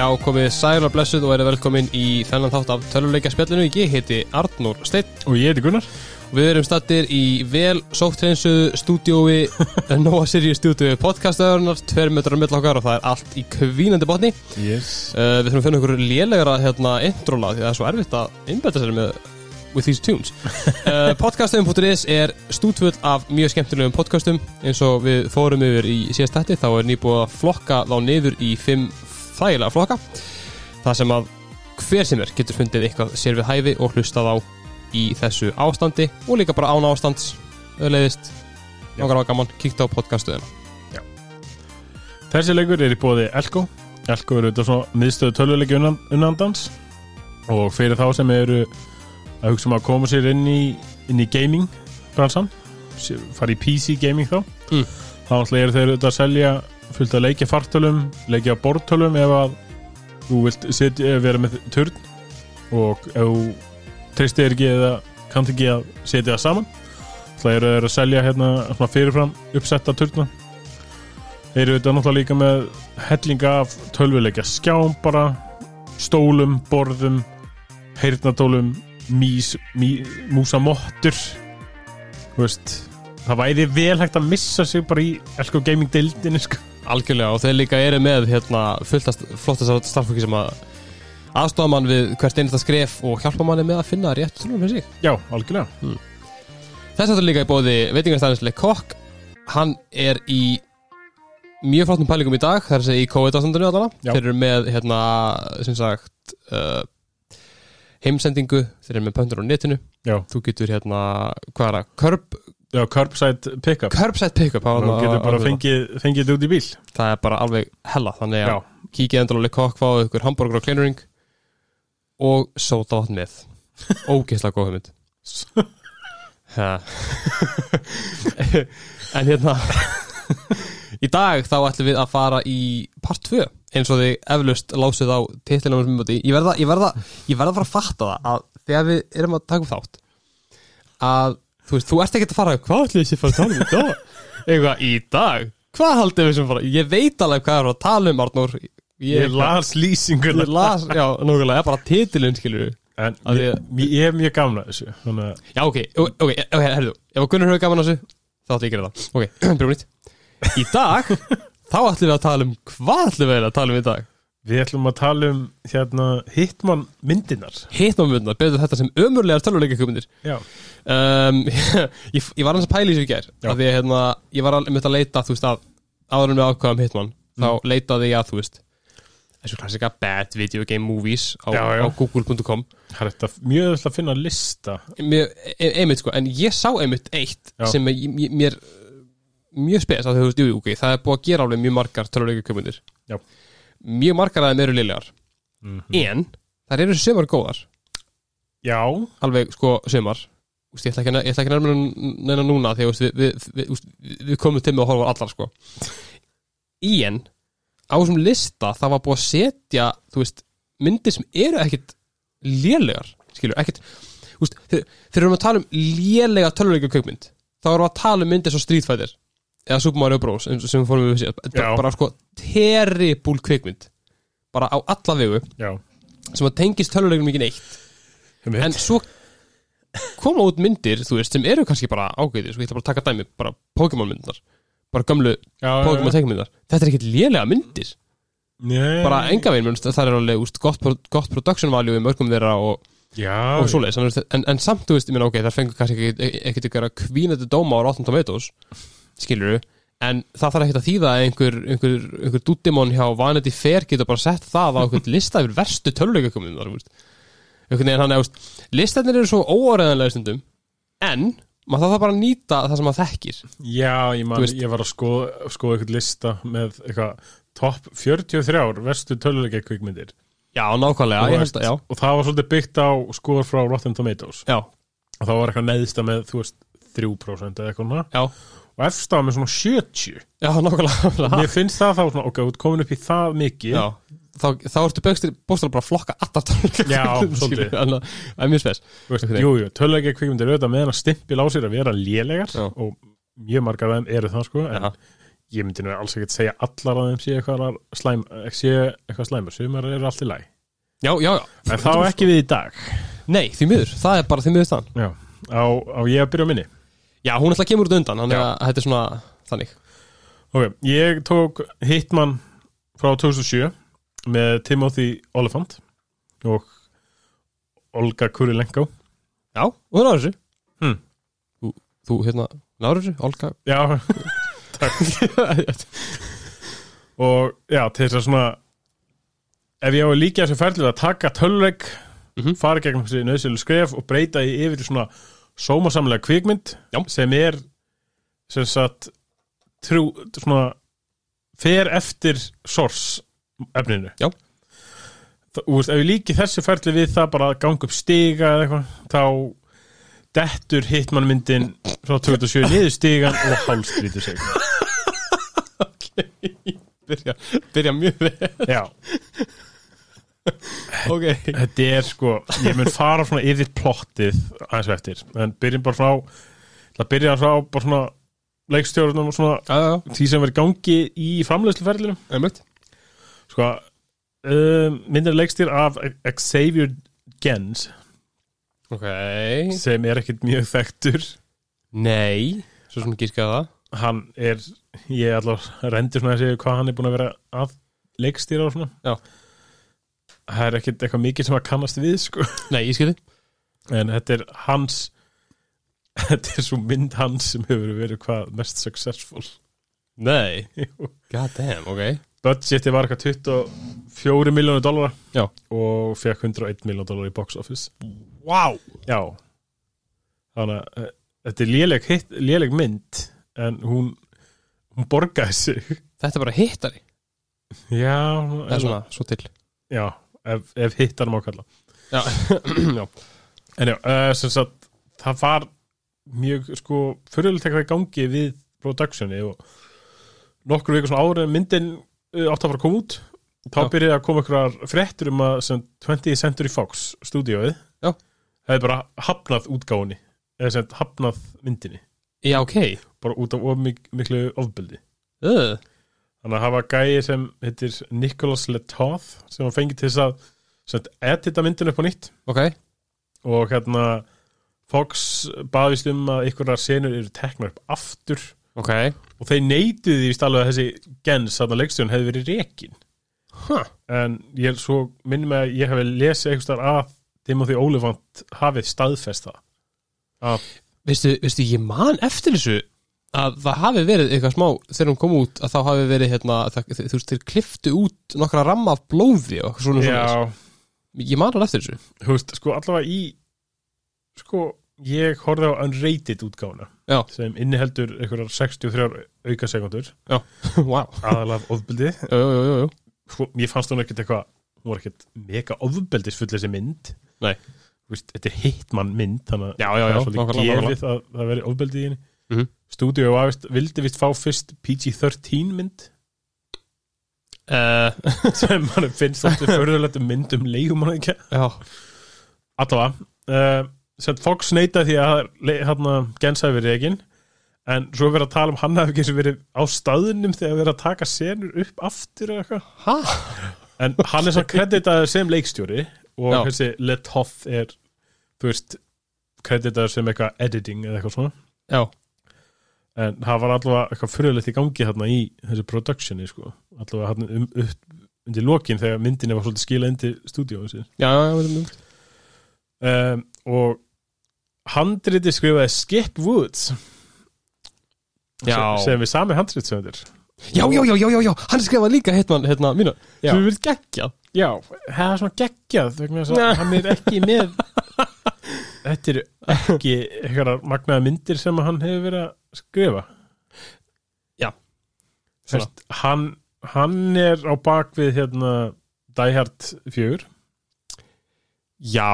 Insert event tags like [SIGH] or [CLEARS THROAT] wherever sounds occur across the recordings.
Já, komið sæl og blessuð og verið velkomin í þennan þátt af töluleika spjallinu. Ég heiti Arnór Steinn Og ég heiti Gunnar og við erum stattir í vel sóttreinsuðu stúdiói, [LAUGHS] Nóa Sirius stúdiói podcastöðurnar, tver metrar á mill okkar og það er allt í kvínandi botni. Yes Uh, við þurfum að finna ykkur lélegra hérna intróla því það er svo erfitt að innbæta sér með with these tunes. Uh, [LAUGHS] Podcastum.is er stúdfull af mjög skemmtilegum podcastum eins og við fórum yfir í síðast þætti þá er nýbúið að flokka þá niður í fimm þægilega flokka. Það sem að hver sem er getur fundið eitthvað sér við hæfi og hlustað á í þessu ástandi og líka bara án ástands. Öðleiðist, Já. nokkar á gaman kíkt á podcastuðina Þessi leikur er í bóði Elko. Elko eru þetta svona miðstöðu töluleiki unnan, unnandans. Og fyrir þá sem eru að hugsa um að koma sér inn í, inn í gaming bransan fara í PC gaming þá Mm. þá náttúrulega eru þeir auðvitað að selja fullt að leikja fartölum, leikja bortölum ef að þú vilt setja, vera með turn og ef þú treystir ekki eða kannt ekki að setja það saman. Þá eru að selja hérna fyrirfram uppsetta turna. Þeir eru auðvitað náttúrulega líka með hellinga af tölvuleikja. Skjám bara stólum, borðum heyrnatólum mís, mí, músamottur. Þú veist það væri vel hægt að missa sig bara í elko gaming deildinu sko. Algjörlega og þeir líka eru með hérna, fulltast flottast starffólki sem að aðstofa mann við hvert einasta skref og hjálpa manni með að finna rétt trúnum fyrir sig. já, algjörlega. Þess að líka í bóði veitingarstæðinslega kokk hann er í mjög flottum pælingum í dag að segja í COVID-ástandinu allana Já. þeir eru með hérna sem sagt uh, heimsendingu. Þeir eru með pöntur á netinu. Já, þú getur hérna, hvað er það, curb, já curbside pickup. Curbside pickup á- getur bara fengið, þetta út í bíl. Það er bara alveg hella þannig að já, kíkið endur á Lekokk, fáðu ykkur hambúrgur og clearing og sóta vatn með. [LAUGHS] Ógeðslega góð hugmynd. [LAUGHS] En hérna í dag þá ætlum við að fara í part 2 eins og þið eflaust lásið á titlinum sem verða, ég verða, ég verða að fara að fatta það að þegar við erum að taka upp þátt að þú veist, þú ert ekki að fara hvað ætlum við sér fara að tala um í dag? [LAUGHS] Eitthvað í dag, hvað haldið við sem fara ég veit alveg hvað er að tala um Arnór. Ég, ég las lýsinguna. Ég las, já, nákvæmlega, bara titilinn skilur en Að ég, ég, ég er mjög gamla þessu þannig að Já, ok, ok, ok, ok, herðu Ef að Gunnar hefur gaman þessu, þá ætlum ég að gera það. Ok, [CLEARS THROAT] byrjum nýtt. Í dag, [LAUGHS] þá ætlum við að tala um Hvað ætlum við að tala um í dag? Við ætlum að tala um hérna Hitman myndinar Hitmanmundar, betur þetta sem ömurlegar tölvuleika kumundir já, um, [LAUGHS] ég, ég var hans að pæla í þessu í Því að hérna, ég var alveg að leita, þú veist, að Áður en við ákvaðum Hitman Þá leitaði ég að, þú veist Þessu klassika bad video game movies á, á google.com mjög öll að finna lista. Mér, e- einmitt sko, en ég sá einmitt eitt Já. sem ég, ég- mér mjög spes að þú veist, jú, jú, ok, það er búið að gera alveg mjög margar töluleika köpundir Já. Mjög margar að þeim eru liðlegar mm en það eru sömur góðar. Já, alveg sko sömar Úst, ég ætla ekki, að- neina núna því að við, við, við, við, við komum til með að horfa á allar sko. En á þessum lista það var búið að setja veist, myndir sem eru ekkit lélegar, skilur, ekkit þegar þegar við erum að tala um lélega töluleika kökmynd þá erum við að tala um myndir svo Fighter eða Super Mario Bros sem fórum við síðan bara, Já. bara sko terrible kvikmynd. Bara á alla vegu. Já. Sem að tengist töluleikum ekki neitt. En svo koma út myndir, þú veist, sem eru kannski bara ágæðir, sko, ég ætla bara að taka dæmi, bara Pokémon myndar, bara gömlu já, Pokémon teikmyndar, þetta er ekkert lélega myndir. Nei. bara enga veginn, það er alveg úst, gott, gott production value í mörgum þeirra og, já, og svoleiðis, en, en, en samt, þú veist, ég meina, ok, það fengur kannski ekkert ekkert ykkur að kvínandi dóma á Rotten Tomatoes skilur en það þarf ekkert að þýða að einhver, einhver, einhver dúdimon hjá Vanity Fair getur bara sett það á einhvern [LAUGHS] lista yfir verstu þú veist. Einhvern veginn hann, þú veist, listanir eru svo óáreðanlega stundum, en maður þarf það bara að nýta það sem maður þekkir. Já, ég Þú man, ég var að skoða skoða eitthvað lista með eitthvað topp 43 verstu töluleika kvikmyndir já, nákvæmlega, Þú veist, já, og það var svolítið byggt á skor frá Rotten Tomatoes. Já, og það var eitthvað neðsta með, þú veist 3% eða eitthvað já og efst á með svona 70 já, nákvæmlega. Mér finnst það þá svona, ok, þú ert komin upp í það mikið. Já, þá, þá ertu bókstir bókstir bara að flokka töluleika Já, [LAUGHS] svolítið. að það er mjög spes. Jú, jú, töluleika kvikmyndir auðvitað með hann stimpil á sér að vera lélegar Já. og mjög margar af þeim eru það sko en Já. ég myndi nú alls ekki segja allar að þeim sé eitthvað slæm, sé eitthvað slæmur, sumar eru allt í læg Já, já, já. En þá ekki við í dag. Nei, því miður, það er bara því miður þann Já, á, á ég að byrja minni Já, hún ætla að kemur út undan, þannig að þetta er svona þannig. Ok, ég tók Hitman frá 2007 með Timothy Olyphant og Olga Kurilenko. Já, og þú náður þessu Hmm. Þú, þú hérna, náður þessu, Olga. Já, [LAUGHS] og já, til þess að svona ef ég á að líka þessu ferlið að taka tölvegg Mhm. fara gegnum þessi nöðsölu skref og breyta í yfir svona sómasamlega kvikmynd Já. sem er sem sagt trú, svona fer eftir source efninu Já. Þú veist, ef ég líki þessu ferli við það bara að ganga upp stiga eða eitthvað, þá dettur hitmannmyndin frá 2007 niður stigan og hálstrýtur sig [LAUGHS] byrja, byrja mjög vel Já, [LAUGHS] Ok. Þetta er sko ég mun fara svona yfir plottið aðeins og eftir, en byrjum bara frá það byrja frá bara svona leikstjórnum og svona Já, já, já, því sem verið gangi í framleiðsluferðlunum einmitt. Sko um, myndir leikstýr af Xavier Gens Ok. sem er ekkit mjög þekktur. Nei, svo svona gískaða það. Hann er, ég er allar rendur svona að segja hvað hann er búin að vera að leikstýra og svona. Já. Það er ekkit eitthvað mikið sem að kannast við sko. Nei, ég skilði en þetta er hans þetta er svo mynd hans sem hefur verið hvað mest successful. Nei. God damn, ok. Budgeti var eitthvað 24 miljónu dólar Já. og fekk 101 miljónu dólar í box office. Wow. Já. Þannig að eh, þetta er léleg, hitt, léleg mynd en hún hún borgaði sig. Þetta er bara hittari. Já, Það er svona, svo til. Já ef, ef hittar má kalla. Já, [CLEARS THROAT] já. En já, uh, sem sagt það var mjög sko fyrirlega eitthvað í gangi við productioni og nokkur vikur svona en myndin uh, átt að fara að koma út þá byrjaði að koma ykkur fréttur um að sem 20th Century Fox stúdíóið hefði bara hafnað útgáfunni eða sem hafnað myndinni. Já, ok. Bara út af of mik miklu ofbeldi. Uh. Þannig að hafa gæi sem heitir Nicholas Letoth sem var fengið til þess að edita myndinu upp á nýtt. Ok. Og hérna Fox baðist um að einhverjar senur eru teknar upp aftur. Ok. Og þeir neituði því alveg að þessi gens þarna leikstjón hefði verið rekin. Huh. en ég svo minnum að ég hef lesið einhverstar að Timothy Olyphant hafið staðfest það. Að veistu, veistu, ég man eftir þessu að það hafi verið eitthvað smá þegar hún kom út að þá hafi verið hérna, það, þú veist, þeir kliftu út nokkra ramma af blóði og svona svona já, ég man hann eftir þessu. Þú veist, sko allavega í sko, ég horfði á unrated útgáfuna Já. sem inniheldur einhverjar 63 auka sekundur wow. aðalega ofbeldi. Sko, mér fannst hún ekkert eitthvað hún var ekkert mega ofbeldisfull þessi mynd. Nei. Þú veist, þetta er hitmann mynd þannig að það er svolítið gefið að það veri ofbeldi í henni Mhm. stúdíu var vist, vildi vist fá fyrst PG-13 mynd. Uh, [LAUGHS] sem mann finnst svolítið [LAUGHS] förðulegt um mynd um leigumann ekki já, allavega uh, sem Fox neitaði því að hérna Gens hafi verið egin en svo er verið að tala um hann hafi ekki og verið á staðunum þegar verið að taka senur upp aftur eða eitthvað. Hæ? En hann er svo kreditaður sem leikstjóri og Já. þessi Letoth er þú veist, kreditaður sem eitthvað editing eða eitthvað svona. Já, en það var allavega eitthvað fyrirlegt í gangi hérna í þessu productioni sko. allavega hérna um, undir lokin þegar myndinni var svolítið skilað indi stúdíóið sér. Já, já, já, um, og handriti skrifaði Skip Woods. Já. sem, við sami handritsöndir Já, já, já, já, já, hann skrifaði líka hitman, hérna, mínu, sem við verið geggjað. Já, það er svona geggjað hann er ekki með [LAUGHS] Þetta eru ekki einhverjar magnaða myndir sem hann hefur verið að skrifa? Já. Sest, hann, hann er á bakvið hérna Die Hard 4 Já.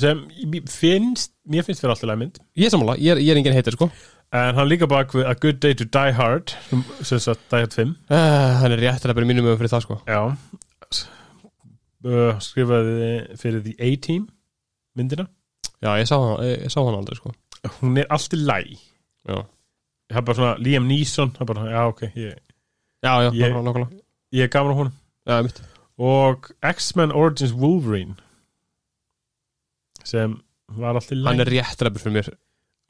Sem finnst, mér finnst fyrir alltaf mynd Ég er sammála, ég er, ég er enginn heitir, sko. En hann líka bakvið A Good Day to Die Hard sem, sagt Die Hard 5 uh, Hann er réttilega bara mínum með fyrir það, sko. Já. Uh, skrifaði fyrir The A-Team myndina. Já, ég sá hann, ég, sá hann aldrei, sko. Hún er allt í læ Já, það er bara svona Liam Neeson það bara, já ok, ég, Já, já, Ég- nákvæmlega, ég er gaman á honum. Já, og X-Men Origins Wolverine sem var alltaf læg Hann er rétt ræpur fyrir mér.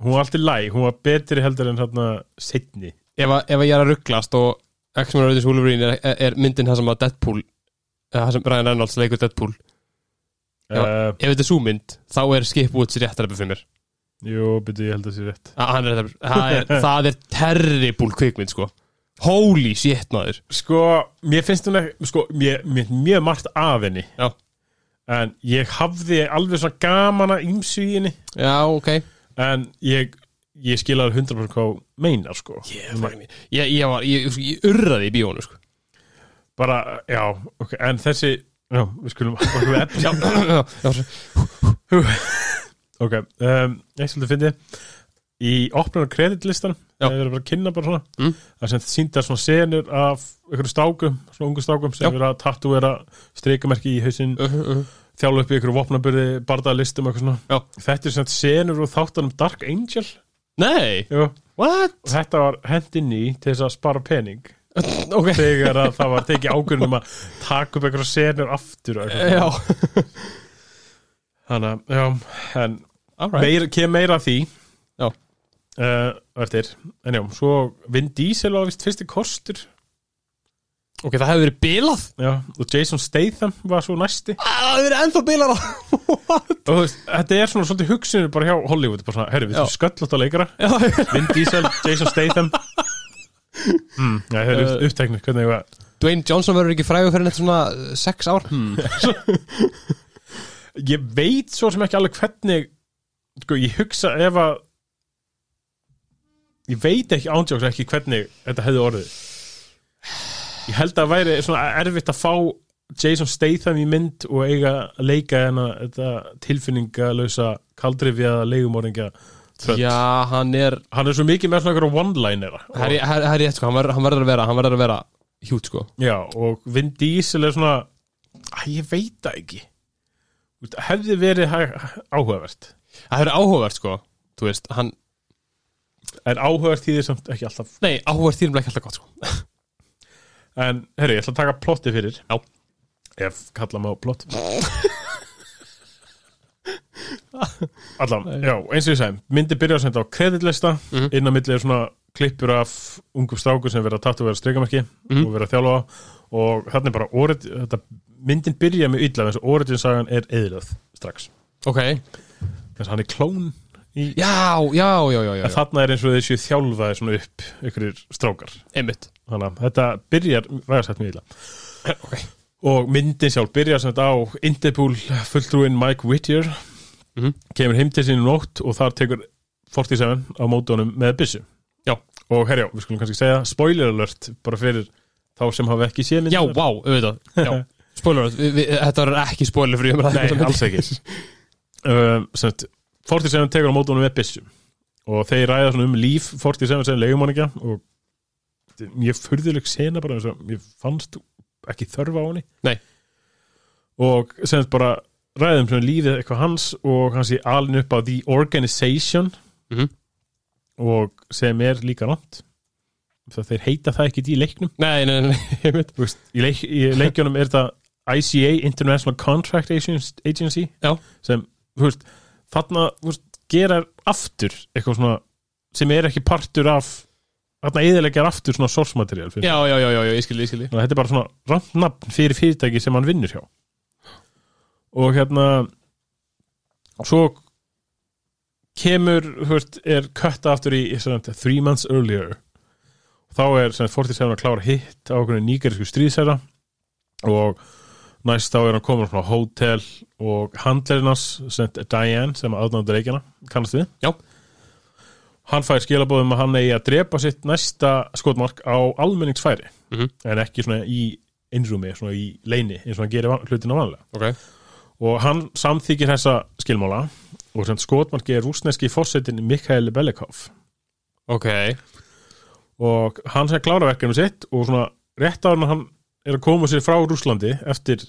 Hún var alltaf læg, hún var betri heldur en hérna setni Ef, ef ég er að rugglast og X-Men Origins Wolverine er, er, myndin það sem að Deadpool það sem Ryan Reynolds leikur Deadpool. Uh, Ef þetta er sú mynd, þá er Skip Woods rétt ræpur fyrir mér jú, byrju, ég held að það sé rétt. Að hann er Það er, [LAUGHS] það er terrible kvikmynd, sko. Holy shit, maður. Sko, mér finnst hún ekki sko, mér, mér finnst mjög margt af henni. Já. en ég hafði alveg svona gaman að ímsu í henni. Já, ok. En ég, ég skilaði 100% hvað hún meinar sko. Ég, ég, ég var, ég, ég urraði í bíónu, sko. Bara, já, ok, en þessi já, við skulum efni Já, já, já, [LAUGHS] ok, um, ég svolítið fyndi í opnunar kreditlistan það er bara að kynna bara svona Mm. það sem síndar svona senur af einhverju strákum, svona ungu strákum sem er að tattúera streikamerki í hausinn uh, uh, uh. þjála upp í einhverju vopnaburði, barðalistum eitthvað svona Já. þetta er svona senur úr þáttanum Dark Angel Nei, Jú. what? og þetta var hend inn í til þess að spara pening [LAUGHS] Ok þegar að það var tekið ákvörðum um að taka upp einhverju senur aftur og eitthvað þannig að, já, en alright meir, kem meira að því. Já. uh, eftir, en já, svo Vin Diesel var vist fyrsti kostur. Ok, það hefur verið bilað. Já, og Jason Statham var svo næsti. Það hefur verið ennþá bilað. [LAUGHS] Og þú veist, þetta er svona svolítið hugsunir bara hjá Hollywood, bara svona, herri, við sköllótt á leikara. Já, [LAUGHS] Vin Diesel, Jason Statham. Mm, já, það er Uh, uh, uppteknir hvernig ég var. Dwayne Johnson verður ekki frægur fyrir neitt svona uh, sex ár. Hmm. [LAUGHS] ég veit svo sem ekki alveg hvernig sko, ég hugsa ef að ég veit ekki ándjóks ekki hvernig þetta hefði orðið. Ég held að væri svona erfitt að fá Jason Statham í mynd og eiga að leika hérna þetta tilfinningalösa kaldrifjaða leigumorðingja tröll. Já, hann er hann er svo mikið með svona einhverja one-linera Það er- rétt sko, hann verður- að vera Hann verður að vera hjút sko. Já, og Vin Diesel er svona að ég veit það ekki. Hefði verið áhugavert Það er áhugavert sko. Þú veist, hann en áhugavert þýðir samt ekki alltaf Nei, áhugavert þýrum ekki alltaf gott sko. En herri, ég ætla að taka plotti fyrir. Já. ef kalla á plott. [LAUGHS] Allan, já, eins og ég segi myndi byrja að senda á kreditlista. Mhm. inn á milli er svona klippur af ungum strákur sem vera að tattu vera streikamerki Mhm. og vera að þjálfa. Og þannig er bara orð, þetta, myndin byrja með illa þess að orðinsagan er eðlöð strax. Ok þess að hann er klón í, Já, já, já, já, já, en já. þarna er eins og þessi þjálfaði svona upp ykkurir strákar. Einmitt. Þannig að þetta byrjar ræðarsætt mjög illa. Ok. Og myndin sjálf byrjar sem þetta á Interpol fulltrúin Mike Whittier. Mhm. kemur heim til sín um nótt og þar tekur 47 á mótunum með byssu. Já. og herjá, við skulum kannski segja spoiler alert bara fyrir þá sem hafa ekki séð Já, myndina vá, auðvitað. Já, [LAUGHS] spoiler alert, við, við, þetta verður ekki spoiler fyrir umræðum Nei, alls ekki [LAUGHS] sem sagt, 47 tekur á mótunum með byssu og þeir ræða svona um líf 47 sem leigumanningja og er mjög furðuleg sena bara mér fannst ekki þörfa á henni Nei. og sem bara ræðum svona lífið eitthvað hans og hans í alin upp á The Organization Mhm. og sem er líka rátt það þeir heita það ekki í leiknum Nei, nei, nei, [LAUGHS] einmitt Þú veist, í, leik, í leikjunum er þetta ICA International Contract Agency Já. sem, veist, þarna veist, gerar aftur eitthvað svona sem er ekki partur af þarna eðilegjar aftur svona source material Já, já, já, já, já, ég skilji, ég skilji þetta er bara svona randnafn fyrir fyrirtæki sem hann vinnur hjá. Og hérna svo kemur, þú veist, er kötta aftur í three months earlier. Þá er sem sagt, 47 að klára hitt á nýgerisku stríðsæra og næst þá er hann komin frá hótel og handlerinnars Diane sem aðnándur reikjana kannast við? Já. Hann fær skilabóðum að hann eigi að drepa sitt næsta skotmark á almenningsfæri Mhm. en ekki svona í innrúmi, svona í leini eins og hann gerir hlutina vanlega Ok og hann samþykir þessa skilmála og sem skotmarki er rúsneski fórsetin Mikhail Belikov Ok og hann sem klára verkefni sitt og svona rétt á hann er að koma sér frá Rúslandi eftir,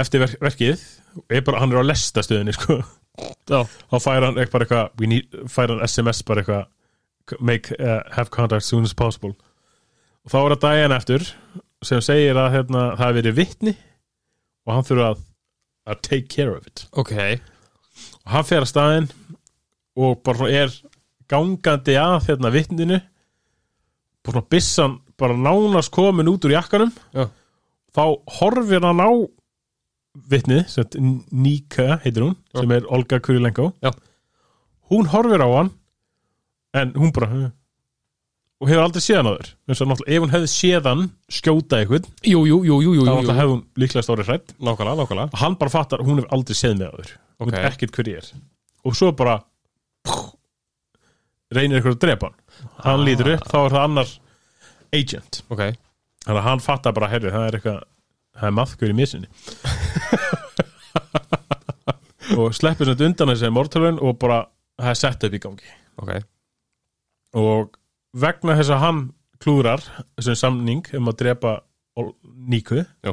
eftir verk, verkið. Er bara, hann er á lestastöðinni sko. Þá fær hann eitthvað, need, fær hann SMS bara eitthvað make, uh, have contact as soon as possible. Og þá er það Diane eftir sem segir að hérna, það hefur verið vittni og hann þurfa að, að take care of it. Ok, og hann fer að staðinn og bara er gangandi að hérna vittninu bara svona byssan bara nánast komin út úr jakkanum. Já. þá horfir hann á vittnið, Nika heitir hún, Já. sem er Olga Kurilenko. Hún horfir á hann en hún bara "Huh?" og hefur aldrei séð hann að náttúrulega ef hún hefði séð hann skjóta eitthvað, jú, jú, jú, jú, jú, þá hefði hún líklega stórið hrætt og hann bara fattar, hún hefur aldrei séð mig áður. Hún Ok. veit ekkert hver ég er. Og svo bara reynir eitthvað að drepa hann. Hann lítur upp, þá er það annar agent, Ok, þannig að hann fattar bara herri, það er eitthvað, það er maðkur í misinni. [LAUGHS] Og sleppur sem undan þessi mortalun og bara það er sett upp í gangi. Ok. Og vegna þess að hann klúðrar þessum samning um að drepa Níku Já.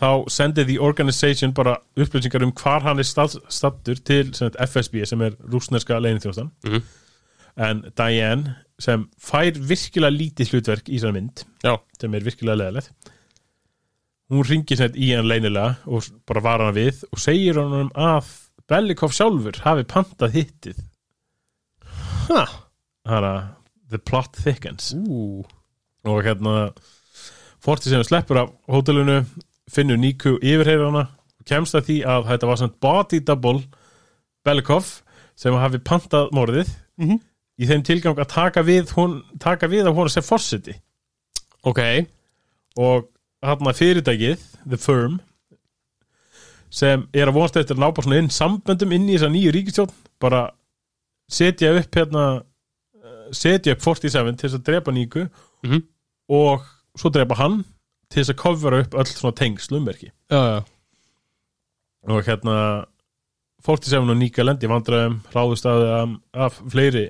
þá sendir the organization bara upplýsingar um hvar hann er stattur til FSB sem er rúsneska leinithjóðstan Mhm. en Diane sem fær virkilega lítið hlutverk í þessari mynd Já. sem er virkilega leðilegt hún ringir sagt í hann leinilega og bara var hann við og segir hann að Bellikov sjálfur hafi pantað hittið. Ha, hana, the plot thickens. Ú, og hérna Forti sem sleppur af hótelinu finnur Níku yfirheyrir hana og kemst að því að þetta var samt body double Belikov sem hafi pantað morðið. Mhm. Í þeim tilgang að taka við, hún, taka við af hún sem fórseti ok. Og hérna fyrirtækið The Firm sem er að vonast eftir að ná bara svona inn samböndum inn í þessa nýju ríkistjórn bara setja upp hérna eh, setja upp 47 til þess að drepa Níku Mhm. og svo drepa hann til þess að covera upp öll svona tengslumverki Já, já, og hérna 47 og Níka lendi vandræðum ráðust að af fleiri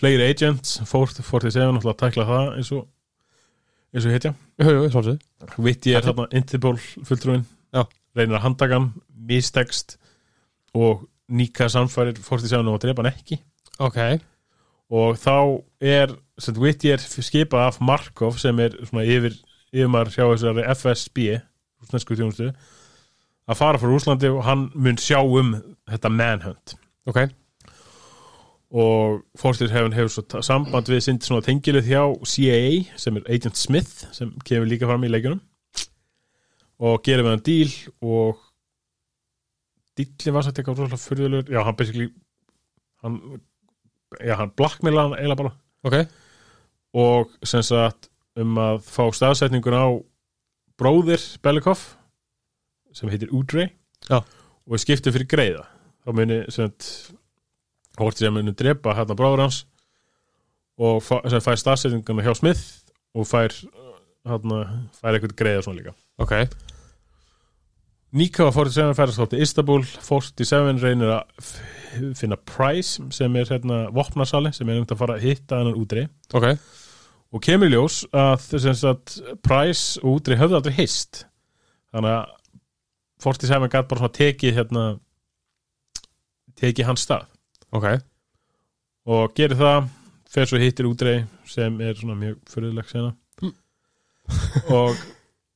fleiri agents 47 náttúrulega að tækla það eins og eins og jú, svolítið Vitti er þarna Interpol fulltrúin Já. reynir að handtaka hann, mistekst og Níka samfærir 47 og drepa hann ekki. Ok, og þá er sem Vitti er skipað af Markov sem er svona yfir yfirmar hjá þessari FSB rúsnesku þjónustu að fara frá Rúslandi og hann mun sjá um þetta manhunt. Ok og Forster hefur, hefur svo samband við sind svona tengilið hjá CIA sem er Agent Smith sem kemur líka fram í leikjunum. Og gerir með hann díl og dílinn var sætt eitthvað rosalega furðulegur. Já, hann basically hann, já, hann blackmaila hann eiginlega bara. Ok, og sem sagt um að fá staðsetningun á bróðir Belikov sem heitir Udrey Já. og skiptið fyrir greiða þá muni sem sagt Hortið sem muni drepa hérna bróður hans og fá, sem fær staðsetninguna hjá Smith og fær hérna, fær eitthvað greiða svona líka. Ok. Níka og 47 færast til Istanbul 47 reynir að finna Price sem er hérna vopnasali sem er um að fara að hitta hennan Udrey Ok, og kemur ljós að sagt, Price og Útri höfðu aldrei hist. Þannig að 47 gætt bara svona tekið hérna tekið hans stað ok. Og gerir það fer svo hittir Útri sem er svona mjög fyrirleg sena Mm. [LAUGHS] og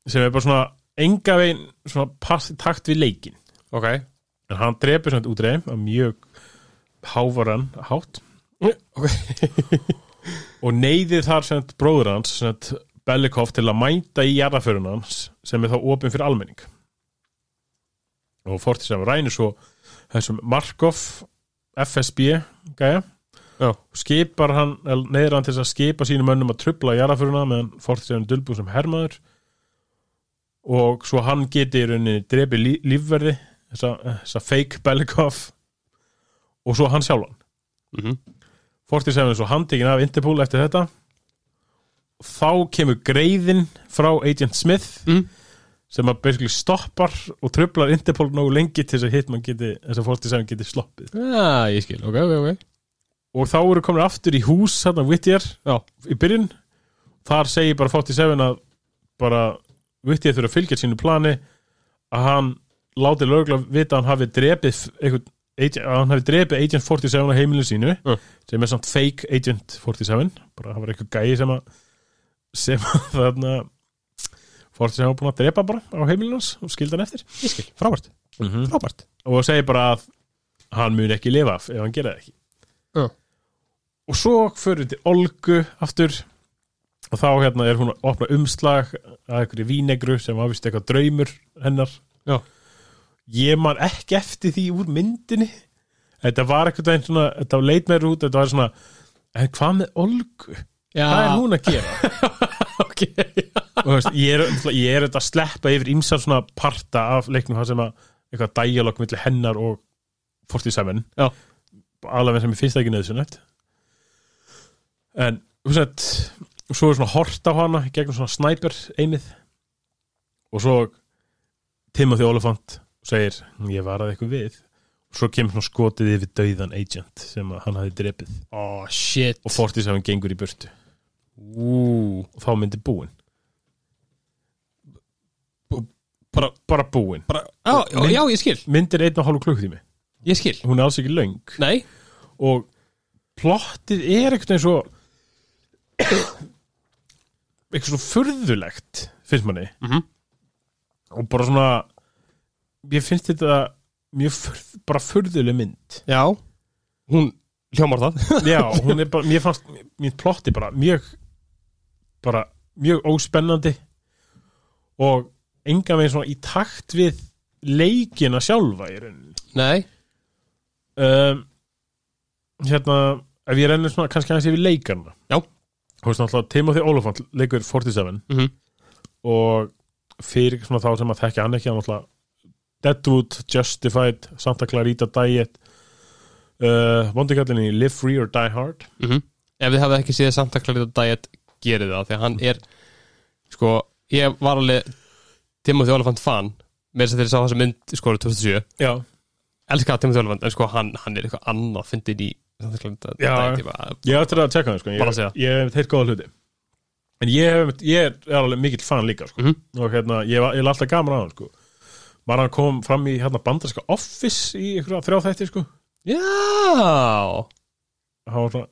sem er bara svona enga veginn svona pass, takt við leikin Ok, en hann drepur svona Útri að mjög hávaran hátt. Ok. [LAUGHS] Og neyðir þar sagt bróður hans sagt Belikov til að mænta í jarðaförun hans sem er þá opinn fyrir almenning. Og fórtið sem rænir svo þessum Markov FSB Já. skipar hann, neyðir hann til að skipa sínum mönnum að trubla jarðaföruna meðan fórtið sem dulbú sem hermaður. Og svo hann geti í rauninni drepi lí, lífverði þessa, þessa fake Belikov og svo hann sjálfan. Mm 47 er svo handtekinn af Interpol eftir þetta. Þá kemur greiðin frá Agent Smith. Mm. Sem að basically stoppar og tröflar Interpol nógu lengi til þess að Hitman geti þess að 47 geti sloppið Já, ég skil, ok, ok, ok og þá eru komin aftur í hús þarna Whittier Já. í byrjun þar segir bara 47 að bara Whittier þurfa að fylgja sínu plani að hann láti lögla vita að hann hafi drepið agent, að hann hafi drepið Agent 47 á heimilinu sínu Mm. sem er samt fake Agent 47 bara það var eitthvað gæi sem að sem að þarna 47 var búin að drepa bara á heimilinu hans og skildi hann eftir Ég skil, frábært, -hmm. frábært og segir bara að hann mun ekki lifa ef hann gera það ekki Já. og svo fyrir til Olgu aftur og þá hérna er hún að opna umslag að einhverju vínegru sem var vist eitthvað draumur hennar Já. ég man ekki eftir því úr myndinni þetta var eitthvað einn svona þetta leit meir út, þetta var svona en hvað með Olgu? Já, Hvað er hún að gera? [LAUGHS] ok og veist, ég er, ég er þetta að sleppa yfir ímsar svona parta af leiknum sem að eitthvað dialog milli hennar og 47 Já. alveg sem ég finnst það ekki neðsynlegt en þú veist svo er svona hort á hana gegnum svona snæper einið. Og svo Timothy Olyphant segir ég var að eitthvað við. Og svo kemur svona skotið yfir dauðan agent sem hann hafi drepið. Oh, shit. Og 47 gengur í burtu. Ú, og þá myndi búin bara, bara búin bara á, já, já, ég skil. Myndir einn og hálfu klukkutími. Ég skil. Hún er alls ekki löng. Nei, og plottið er eitthvað eins og eitthvað svo furðulegt finnst manni. Mhm. og bara svona ég finnst þetta mjög furð, bara furðuleg mynd. Já. Hún hljómar það. Já, hún er bara, mér fannst mér plotti bara mjög bara mjög óspennandi. Og enga veginn svona í takt við leikina sjálfa í rauninni. Nei, um, hérna ef ég rennir svona kannski aðeins yfir leikarna Já. þú veist náttúrulega Timothy Olyphant leikur 47 Mhm. og fyrir svona þá sem að þekka hann ekki hann náttúrulega Deadwood, Justified, Santa Clarita Diet uh, vondikallinni Live Free or Die Hard. Mm ef þið hafið ekki séð Santa Clarita Diet gerið það, því að hann er sko, ég var alveg Timothy Olyphant fan með þess að þeir sá þessa mynd sko 2007 já, elska Timothy Olyphant, en sko hann, hann er eitthvað annað fyndin í ég ætti að tjekka hann sko. Ég, hef teirt góða hluti en ég, er alveg mikill fan líka sko. Mhm. og hérna, ég, er alltaf gaman á hann sko. var hann kom fram í hérna, bandarska office í ykkur þrjá þætti sko. já hann var svona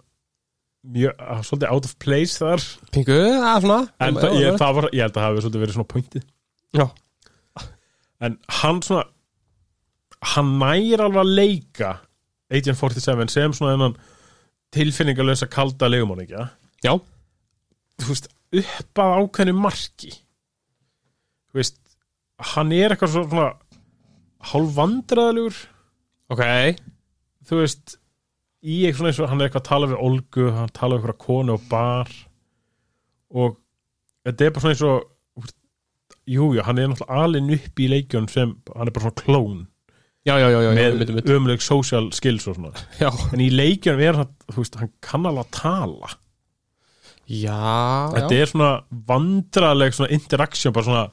mjög, svolítið out of place þar pingu, að svona en það, ég, það var, ég held að það hafi svolítið verið svona pointið já, en hann svona hann nægir alveg að leika Agent 47 sem svona þennan tilfinningalösa kalda legumanningja já, þú veist, upp að ákveðinu marki. Þú veist hann er eitthvað svo- svona hálf vandræðalegur ok. Þú veist í eitthvað svona eins og hann er eitthvað að tala við Olgu hann tala við eitthvað konu og bar. Og þetta er bara svona eins og þú veist, jú, jú, hann er náttúrulega alinn upp í leikjun sem, hann er bara svona klón. Já, já, já, já, með ömuleg social skills og svona. Já, en í leikjunum er hann, þú veist, hann kann alveg að tala. Já, þetta já. er svona vandraleg svona interaction bara svona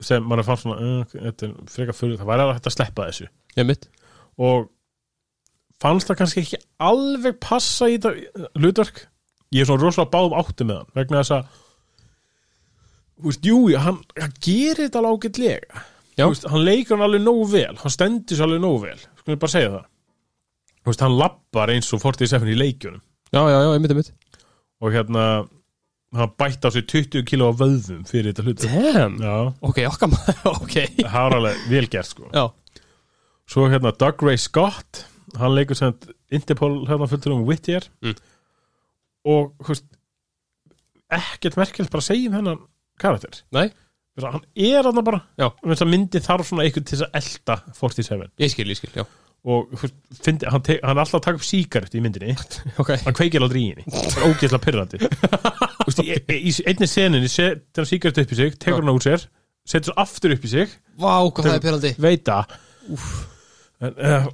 sem mann er fann svona uh, það væri alveg hægt að sleppa þessu. Ég mitt og fannst það kannski ekki alveg passa í þetta hlutverk. Ég er svona rosalega báðum átti með hann vegna þess að þú veist, jú, hann, hann gerir þetta alveg ágætlega. Veist, hann leikur hann alveg nógu vel hann stendur sér alveg nógu vel. Skulum við bara segja það. Þú veist, hann lappar eins og 47 í leikjunum. Já, já, já, ég mitt, ég mitt og hérna hann bætti á sig 20 kíló af vöðvum fyrir þetta hlutu damn, já, ok, okkar maður [LAUGHS] ok, það var alveg vel gert sko. Já, svo hérna Doug Ray Scott hann leikur sem Interpol hérna fulltur um Whittier. Mm. og þú veist ekkert merkilegt bara að segja um hennan karakter. Nei, Þú veist, hann er hann bara. Já. Þess að myndi þarf svona einhvern til þess að elda 47 ég skil, ég skil, já. Og þú veist, fyndi, hann, te, hann er alltaf að taka upp síkart í myndinni. [LAUGHS] Ok, hann kveikir aldrei í henni. Það er ógeðslega pyrrandi í, [LAUGHS] í, einni seninni setur hann síkart upp í sig tekur hann úr sér, setur svo aftur upp í sig. Vá, hvað það er pyrrandi veita. En, uh,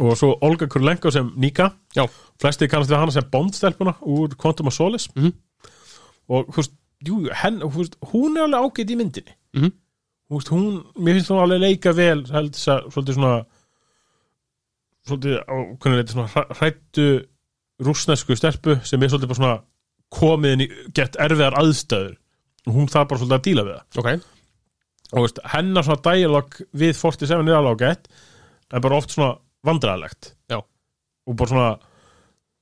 og svo Olga Kurlenko sem Nika. Já. flesti kannast við hana sem Bond-stelpuna úr Quantum of Solace. Mhm. og þú veist, jú, henn, hún er alveg ágætt í myndinni. Þú veist, hún, mér finnst hún alveg leika vel held svolítið svona svolítið á hvernig þetta svona hræ- hræddu rússnesku stelpu sem er svolítið bara svona komið inn í gett erfiðar aðstæður. Og hún þarf bara svolítið að díla við það. Ok, og veist, hennar svona dialog við 47 er alveg ágætt. En bara oft svona vandræðalegt. Og bara svona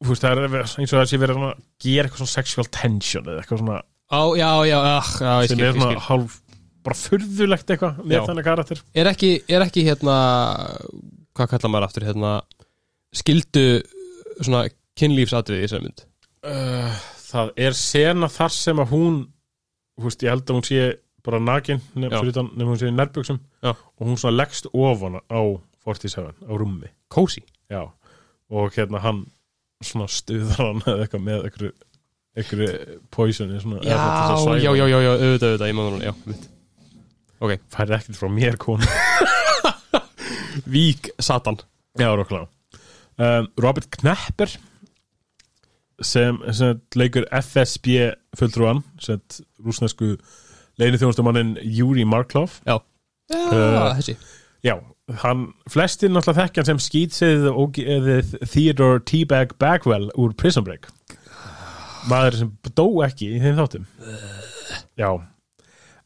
veist, það er eins og þessi verið svona að gera eitthvað svona sexual tension eða eitthvað svona Á, já, já, ah, já, ég sem skil, er ég svona skil. hálf bara furðulegt eitthvað Já. með þennan karakter. Er ekki, er ekki hérna Hvað kallar maður aftur, hérna Skildu svona kynlífsatriði í þessari mynd? Uh, það er sena þar sem að hún þú veist, ég held að hún sé bara nakin nefn, Já. fyrir utan, nefn hún sé í nærbjöksum Já. og hún svona leggst ofan á 47 á rúmi Cozy. Já, og hérna hann svona stuðar hann eða eitthvað með einhverju, einhverju poisoni svona, Já, já, já, já, já, auðvitað, auðvitað, ég maður núna, já, mitt Ok, Færði ekkert frá mér konu [LAUGHS] Vík Satan. Já, rokkla um, Robert Knepper sem, sem leikur FSB fulltrúan sem rúsnesku leini þjónustumannin Júri Marklov. Já, já Uh, þessi. Já, hann, flestir náttúrulega þekkja hann sem skýtsið og Theodore Teabag Bagwell úr Prison Break maður sem dó ekki í þeim þáttum. Já.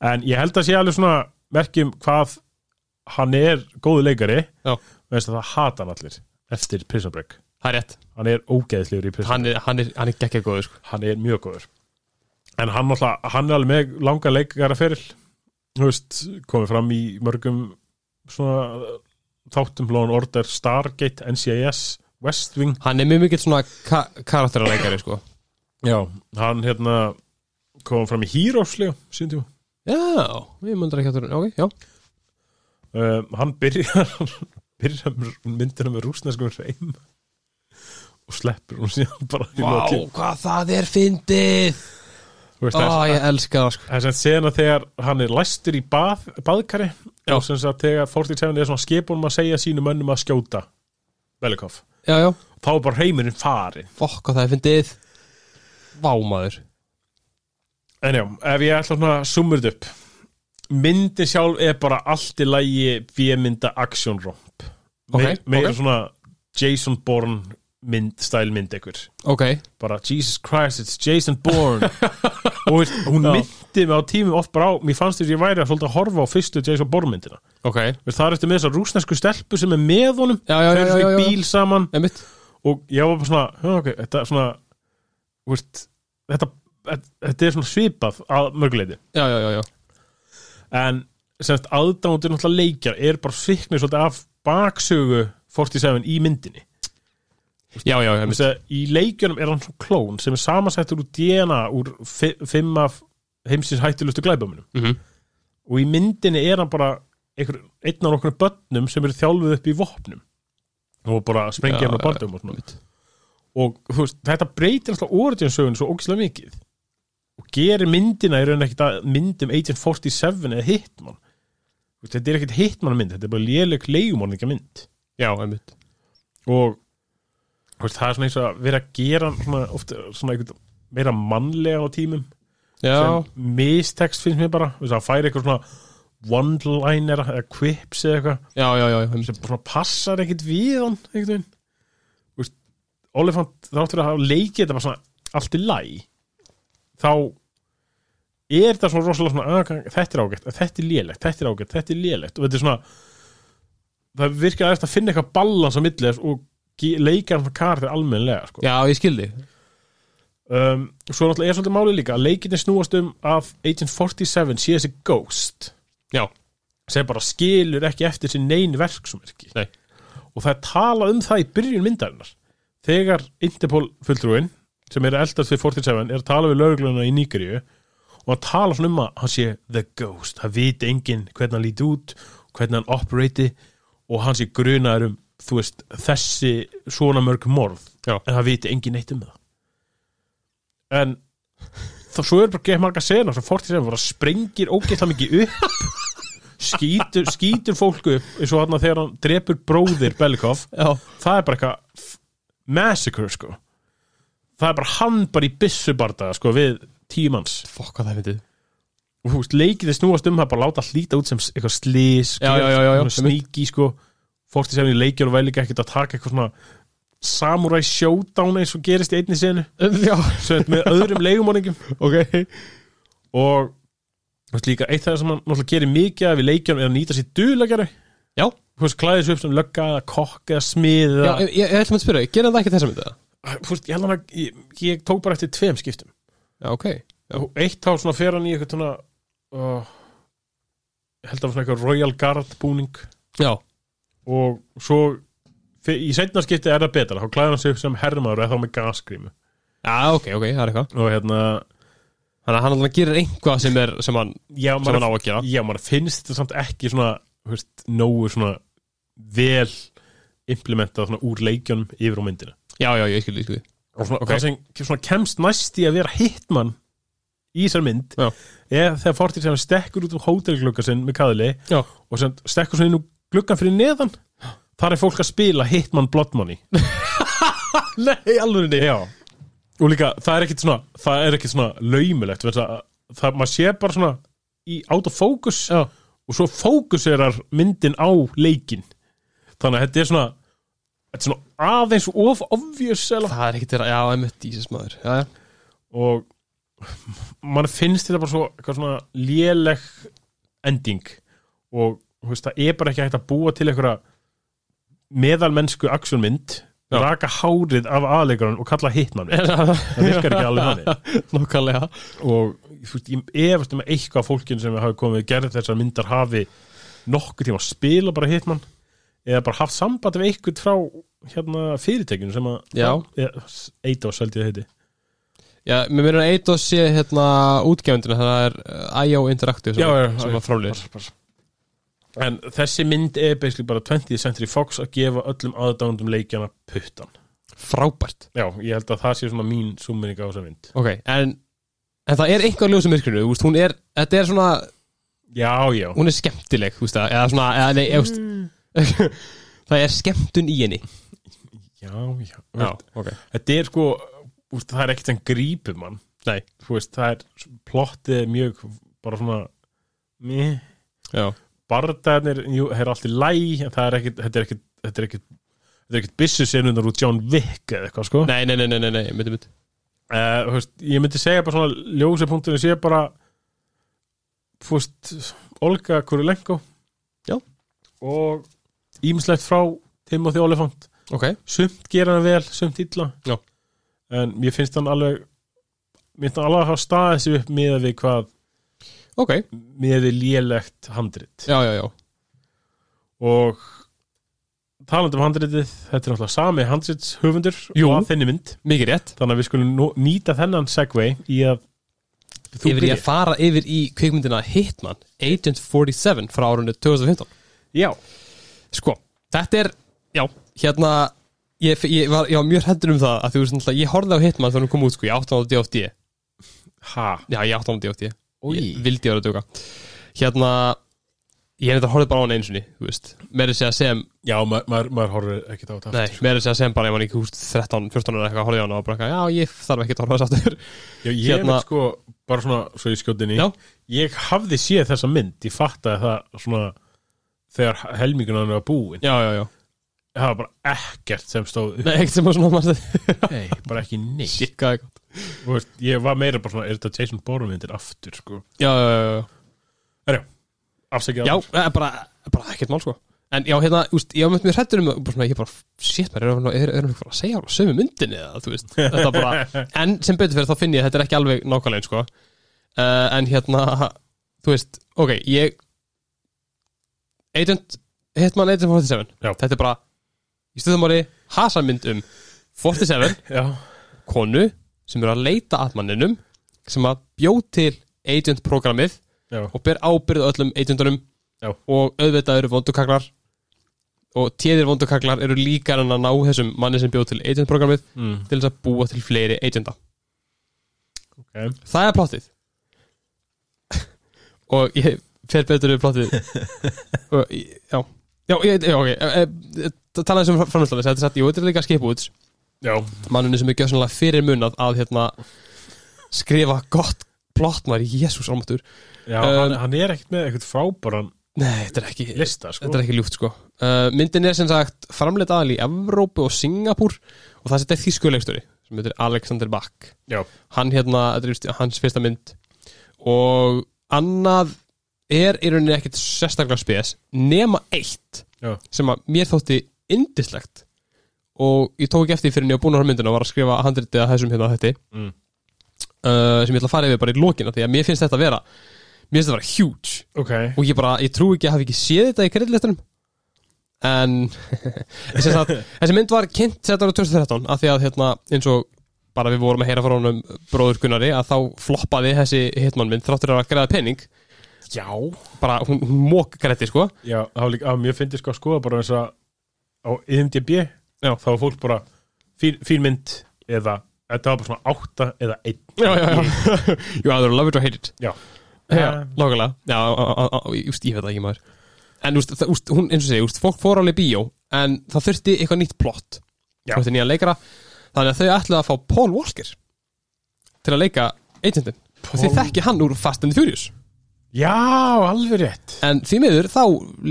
En ég held að sé alveg svona merkjum hvað hann er góðu leikari. Já. veist að það hata hann allir eftir Prison Break. Það er rétt, hann er ógeðslegur í Prison hann er, hann er, hann er gekkja góður sko. hann er mjög góður. En hann, náttúrulega, hann er alveg með langa leikara feril. Þú veist, komið fram í mörgum svona þáttum and Order, Stargate, NCIS West Wing. Hann er mjög mikill svona ka karakteraleikari sko. Já, hann hérna kom fram í síðan tíma. Já, ég mundar ekki að það Ok, já. Um, hann byrjar [LAUGHS] byrjar myndina með rúsneskum reym og sleppur hún síðan bara Vá, lokin. hvað það er fyndið. Veist, Ó, það ég elska það sko. Það er sem sena þegar hann er læstur í bað, baðkari og sem sagt þegar 47 er svona skipunum að segja sínum mönnum að skjóta já, Þá er bara heimurinn farin. fokk hvað það er fyndið Vá maður En já, ef ég ætla svona að summa þetta upp. Myndin sjálf er bara allt í lægi V-mynda actionromp. Ok, Me, meira ok. svona Jason Bourne mynd, stæl mynd ekkur. Ok, Bara Jesus Christ, it's Jason Bourne. [LAUGHS] og veist, hún myndi mig á tímum oft bara á, mér fannst þess að ég væri að svolítið að horfa á fyrstu Jason Bourne myndina. það er eftir með þessar rúsnesku stelpu sem er með honum já, eru í bíl saman Einmitt. og ég var bara svona, ok, þetta er svona veist, þetta, þetta er svona svipað að mörguleiti Já, já, já, já. En semst aðdándur náttúrulega leikjar er bara sviknir svolítið af baksögu 47 í myndinni. Já, já, að í leikjunum er hann svona klón sem er samansættur úr DNA úr fi- fimm af heimsins hættilustu glæbamunum Mhm. og í myndinni er hann bara einhver, einn af okkur börnum sem eru þjálfuð upp í vopnum. Og bara sprengja Já, hann á já, bardum og svona. Og veist, þetta breytir alltaf origin-sögun svo ógislega mikið. Og gerir myndina í raun ekkert að myndum Agent 47 eða Hitman. Veist, þetta er ekkert Hitman mynd, þetta er bara léleg leigumorninga mynd. Já, einmitt. Og veist, það er svona eins og að vera að gera svona, ofta, svona einhvern meira mannlega á tímum. Já, sem mistekst finnst mér bara. Þú veist, að færi eitthvað svona one-liner eða quips eða eitthvað. Já, já, já, einmitt. Sem bara passar ekkert við hann einhvern veginn Olifant þáttur að hafa leikið þetta bara svona allt í læ þá er þetta svona rosalega svona að, þetta er ágætt, þetta er lélegt, þetta er ágætt þetta er lélegt. Og þetta er svona það virkar eftir að finna eitthvað ballans á milli þess og leika hann karakter almennlega sko. Já, ég skildi um, svo náttúrulega er svolítið málið líka að leikinni snúast um að Agent 47 sé þessi ghost. Já, sem bara skilur ekki eftir sér neyn verksumverki Nei. og það er talað um það í byrjun myndarinnar þegar Interpol fulltrúin sem er eldast við 47 er að tala við laurugluna í Nígeríu og að tala svona um að hann sé the ghost, það viti enginn hvernig hann líti út hvernig hann operati og hann sé grunaður um veist, þessi svona mörg morð Já. en það viti enginn neitt um það. En þá svo er bara gett marga sena sem 47 bara sprengir ógeðslega mikið upp [LAUGHS] skýtur, skýtur fólku upp eins og hann þegar hann drepur bróðir Belikov já. Það er bara eitthvað massacre sko. Það er bara hann bara í byssubardaga sko við tíu manns. Fokk hvað það fyndið og þú veist leikið þið snúast um það bara láta líta út sem eitthvað slís sníki sko. Fórst í sefni leikjur og vel ekki ekkert að taka eitthvað svona samurai showdown eins og gerist í einni senu. [LAUGHS] Með öðrum leigumorningum ok. Og þú veist líka eitt það sem hann náttúrulega gerir mikið af í leikjunum er að nýta sér duðlegjari Já, veist, klæðis upp sem lögga eða kokk eða smið Já, eða, ég, ég, ég ætlum að spyrja, gerir það ekki þessa myndið? þú veist, ég held að ég, ég tók bara eftir tveim skiptum. Já, ok. Já. eitt þá svona fer hann í eitthvað svona uh, held að hann svona eitthvað Royal Guard búning. Já, og svo í setna skipti er það betra, þá klæðir hann sig upp sem hermaður eða þá með gasgrímu. Já, ok, ok, það er eitthvað. Og hérna, Þannig að hann alltaf gerir einhvað sem, er, sem, hann, já, sem hann maður, á að gera. já, maður finnst þetta samt ekki svona, þú veist, nógu svona vel implementað svona úr leikjunum yfir á myndina. Já, já, ég skilði, ég skilði og svona, Ok. það sem svona kemst næst í að vera hitman í þessar mynd Já. er þegar Fortið sem stekkur út um hótelglugga sinn með kaðli Já, og sem stekkur svo inn úr gluggan fyrir neðan þar er fólk að spila Hitman Blood Money. [LAUGHS] Nei, alveg Já. Og líka það er ekkit svona það er ekkit svona laumulegt vegna þess að það maður sé bara svona í autofókus Já, og svo fókuserar myndin á leikin þannig að þetta er svona þetta er svona aðeins of obvious það er ekki þeirra, já, einmitt Jesus maður. Já, já, og mann finnst þetta bara svo eitthvað svona léleg ending. Og veist, það er bara ekki hægt að búa til einhverja meðalmennsku actionmynd Já. raka hárið af aðleikarinn og kalla hitman [LAUGHS] það virkar ekki alveg þannig. Nákvæmlega. Og veist, ég efast um að eitthvað fólkin sem hafi komið gerð þessar myndar hafi nokkuð tíma að spila bara hitman eða bara haft samband við eitthvað frá hérna fyrirtekinu sem að. Eidos held ég að heiti Já, mér meina að Eidos sé hérna útgefundina, það er uh, IO Interactive sem, Já, já, sem var fráliðis En þessi mynd er basically bara 20th Century Fox að gefa öllum aðdándum leikjana puttan. Frábært Já, ég held að það sé svona mín súminning á þessa mynd. Ok, en, en það er einhver ljósum myrkrinu, þú veist, hún er Þetta er svona, Já, já. hún er skemmtileg, þú veist Eða svona, eða nei, eða, mm. Það er skemmtun í henni Já, já. Já, ok Þetta er sko, úst, það er ekkert sem grípur mann. Veist, það er plottið er mjög bara svona meh. jú, það er allt í læ það er ekkert, þetta er ekkert þetta er ekkert, þetta er ekkert byssu senundar úr John Wick eða eitthvað sko. nei, nei, nei, nei, nei, nei, myndi, myndi Uh, veist, ég myndi segja bara svona ljósapunktunum sé bara veist, Olga Kurilenko Já. og ímislegt frá Timothy Olyphant Ok, sumt gera hann vel, sumt illa. Já. en mér finnst hann alveg mér finnst hann alveg að hafa staðið sig upp með við hvað, ok, með við lélegt handrit. Já, já, já. Og talandi um handritið, þetta er náttúrulega sami handrits höfundur Jú. og þenni mynd. Mikið rétt. Þannig að við skulum nýta þennan segway í að þú Yfir í að fara yfir í kvikmyndina Hitman Agent 47 frá árunni 2015 Já, Sko, þetta er, já, hérna Ég, ég, var, ég var mjög hættur um það að þú veist náttúrulega, ég horfði á Hitman þegar hún kom út sko, ég átti á DFD ha? Já, ég átti á Oj. Ég vildi vera að döka Hérna, ég er þetta horfði bara á hann einu sinni, þú veist. Meiri segja sem, Já, maður ma ma maður horfir ekki á þetta nei, aftur. meiri segja sem bara ég var ekki, veist, 13, 14 eða eitthvað horfði á hann og bara eitthvað, já, ég þarf ekki að horfa þess aftur. Já, ég Hérna- hérna, sko, bara svona, svo ég skjóti Já. Ég hafði séð þessa mynd, ég fattaði það svona þegar helmingunan var búin Já, já, já. Það var bara ekkert sem stóð Nei, ekkert sem að svona [LAUGHS] Nei, bara ekki neitt. Shit, hvað er gott? Þú veist, Ég var meira bara svona, er þetta Jason Bourne myndir aftur, sko? Já, já, já, já. Afsækja Já, eh, bara, bara ekkert mál sko. En já, hérna, úst, ég var með mér hrættur um bara svona, ég bara, shit, maður, erum er, er, er að segja alveg sömu myndinni eða, þú veist? Þetta bara, [LAUGHS] en sem betur fyrir þá finn ég að þetta er ekki alveg nákvæmlega eins, sko. Uh, En hérna, þú veist, ok, ég Agent, Hitman Agent 47 Já. Þetta er bara, í stuðumári, hasamynd um 47 [LAUGHS] Já, konu sem er að leita að manninum sem að bjó til agent-programmið já, og ber ábyrð á öllum agentunum Já. og auðvitað eru vondukaklar og téðir vondukaklar eru líka en að ná þessum manni sem bjóð til agent-programmið mm, til þess að búa til fleiri agenta. Ok. Það er plottið. [LAUGHS] Og ég fer betur við plottið? [LAUGHS] Já. Já, já, ok. E, e, talaði sem framhjálflega, þetta er satt, jú, þetta er líka skipúts Já, manninu sem er gjössanlega fyrir munað að hérna skrifa gott plott maður, jésús almatur já Um, hann, hann er ekkert með eitthvað frábæran nei, þetta er ekki lista, sko. Þetta er ekki ljúft sko. Uh, Myndin er sem sagt framleitt aðal í Evrópu og Singapúr og það setja þýskulegstöri sem heitir Alexander Bach. Já, hann hérna, þetta er hans fyrsta mynd. Og annað er í rauninni ekkit sérstaklega spes nema eitt Já. sem að mér þótti indislegt og ég tók ekki eftir fyrir en ég var búin að á myndina og var að skrifa handritið að þessum hérna þetta Mm. uh, sem ég ætla að fara yfir bara í lokina því að mér finnst þetta að vera mér finnst þetta að vera huge. Ok. Og ég bara, ég trú ekki að hafa ekki séð þetta í kreditlistunum en [LAUGHS] að, þessi mynd var kynnt þetta ára 2013 af því að hérna, eins og bara við vorum að heyra frá honum bróður Gunnari að þá floppaði þessi hitman mynd þráttur að greiða penning Já. Bara hún, hún mók greiði sko. Já, það var líka, að mér finnst sko að skoða bara þess að á IMDb Já. þá var fólk bara fín, fín mynd eða þetta var bara svona átta eða einn. Já, já, já, you either love it or hate it. Já. já, nákvæmlega. Já, just, ég veit það ekki maður. En úst, það, úst, hún, eins og segi, úst, fólk fór alveg í bíó en það þurfti eitthvað nýtt plott Já. þurfti nýja leikara. Þannig að þau ætlaði að fá Paul Walker til að leika agentin. Og þið þekki hann úr Fast and the Furious Já, alveg rétt. En því miður þá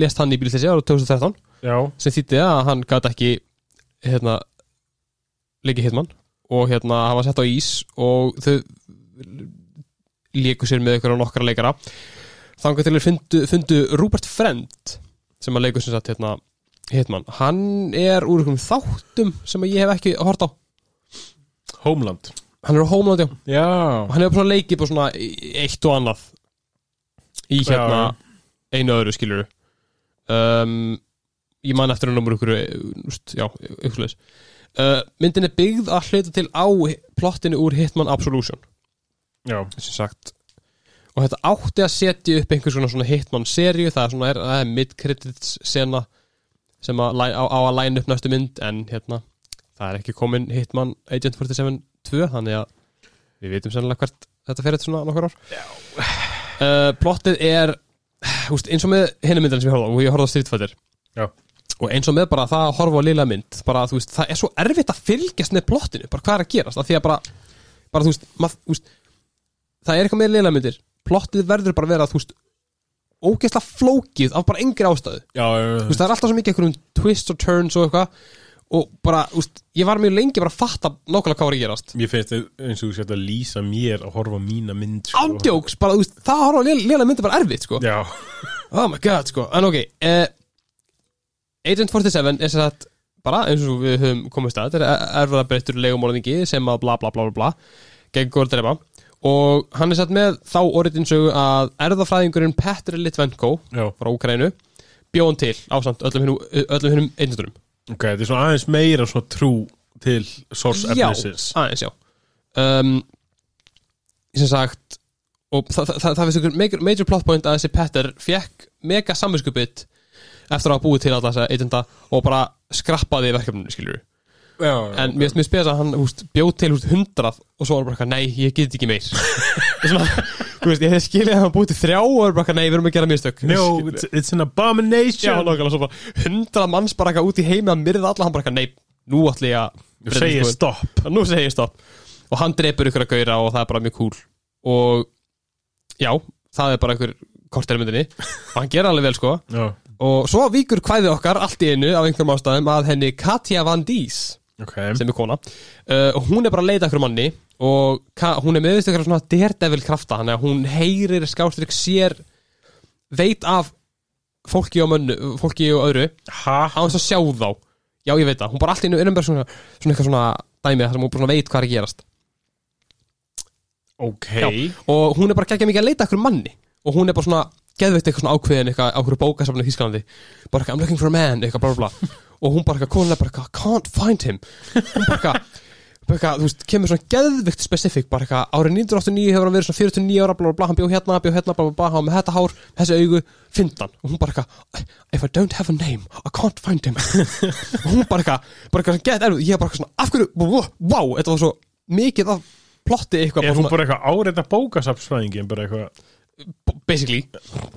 lest hann í bílþessi ára 2013 Já, sem þýtti að hann gæti ekki hérna leiki hitmann og hérna hann var sett á ís og þau leiku sér með ykkur á nokkra leikara. Þangar til að fundu, fundu Rupert Friend sem að leiku sem sagt hérna hitmann, hann er úr einhverjum þáttum sem að ég hef ekki hort á. Homeland. Hann er á Homeland já. Já. Og hann hefur bara leikið på svona eitt og annað í hérna einu öðru skilur um, ég man eftir að numur ykkur úst, já, ykkur leis uh, myndin er byggð að hluta til á plottinu úr Hitman Absolution. Já, sem sagt. Og þetta átti að setja upp einhvers svona, svona Hitman seríu, það er svona er, er mid-credits sena sem að, á, á að læna upp næstu mynd en hérna, það er ekki komin Hitman Agent 47 2 þannig að við veitum sennilega hvert þetta fer eftir svona nokkur ár uh, plottið er úst, eins og með hinni myndin sem ég horfði á og ég horfði á Street Fighter. Já. og eins og með bara það að horfa á lilla mynd bara veist, það er svo erfitt að fylgjast með plottinu, bara hvað er að gerast? Því að bara, bara veist, mað, veist það er eitthvað með lilla myndir. Plottið verður bara að vera ógeðslega flókið af bara engri veist, það er alltaf svo mikið twists og turns og eitthvað og bara, veist, ég var mjög lengi bara að fatta nákvæmlega hvað var að gerast. Mér finnst þetta eins og þú sétt að lýsa mér að horfa á mína mynd sko. ándjóks, bara, veist, það að horfa á lilla myndir bara erfitt, sko. Oh my god, sko, en ok uh, Agent 47 er sem sagt bara eins og við höfum komið stað þetta er erfða breyttur legumorðingi sem að bla bla bla bla bla gegn góður drepa og hann er satt með þá orðinsögu að erðafræðingurinn Petr Litvenko já, frá Úkrænu bjóðan til öllum hinnum öllum hinnum agentunum ok, þetta er svona aðeins meira svona trú til source Já, aðeins, já. Um, sem sagt og það, það, það, það finnst ykkur major, plot point að þessi Petter fekk mega samvinskupið eftir að hafa búið til alla þessa agenda og bara skrappaði verkefninu, skilur Já, en mér finnst mjög spes að hann húst, bjóð til húst, hundrað og svo var bara eitthvað, nei, ég get ekki meir. [LAUGHS] Svona, þú veist, ég hef skilið að hann búið til þrjá og bara nei, við erum að gera mistök. No, it's, it's an abomination. Já, nákvæmlega, svo bara hundrað manns bara eitthvað út í heimi að myrða alla, hann bara nei, nú ætla ég að Þú segir skoðun." stopp. Nú segi ég stopp. Og hann drepur ykkur að gauðra og það er bara mjög cool Og já, það er bara ykkur kortir í myndinni. Og hann gera alveg vel sko. Já, Og svo víkur kvæði okkar allt í einu af einhverjum ástæðum að henni Katja Van Dís ok. sem er kona uh, og hún er bara að leita ykkur manni og hún er meðvist ykkur svona daredevil krafta þannig að hún heyrir skástrík sér veit af fólki og mönnu, fólki og öðru. Á þess að sjá þá. Já ég veit það, hún bara allt í einu er um svona, svona eitthvað svona dæmi þar sem hún bara veit hvað er að gerast. Ok. Já. og hún er bara ekki mikið að leita ykkur manni. Og hún er bara svona geðveitt eitthvað svona ákveðin eitthvað á okkur bókasafni í Þísklandi bara eitthvað I'm looking for a man eitthvað bla bla bla. Og hún bara eitthvað konulega bara eitthvað can't find him. Hún bara eitthvað eitthvað, þú veist, kemur svona geðvikt specific bara eitthvað, árið 1989 hefur hann verið svona 49 ára bla bla, hann bjó hérna, bjó hérna bla bla bla, hann með þetta hár, þessi augu, fyndan. Og hún bara eitthvað, if I don't have a name I can't find him. [LAUGHS] Og hún bara eitthvað, bara eitthvað svona geðt erfið ég bara eitthvað svona, af hverju, wow, þetta var svo mikið af plotti eitthvað Er bara hún bara eitthvað áreita bókasapsfræðingin bara eitthvað? Basically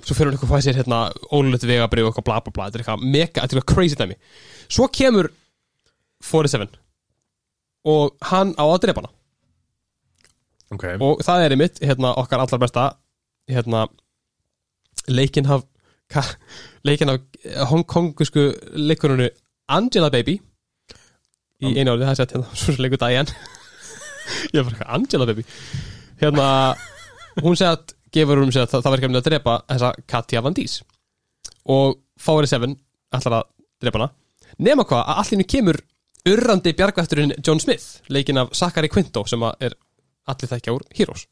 svo fyrir hún eitthvað að sér hérna ólulegt vegabrið og eitthvað bla bla bla þetta er eitthvað mega, þetta er eitthvað crazy dæmi. Svo kemur 47 og hann á að drepa hana. Ok. Og það er einmitt hérna okkar allar besta hérna leikinn af leikinn af hongkongusku leikurinu Angela Baby. Í einu árið, það er sett hérna [LAUGHS] svo leikur Diane ég er bara Angela Baby. Hérna hún að gefur um sig að það, verður kemur að drepa þessa Katja Van Dís og Fári 7 ætlar að drepa hana. Nema hvað að allir kemur urrandi bjargvætturinn John Smith leikinn af Zachary Quinto sem er allir þekkja úr Heroes.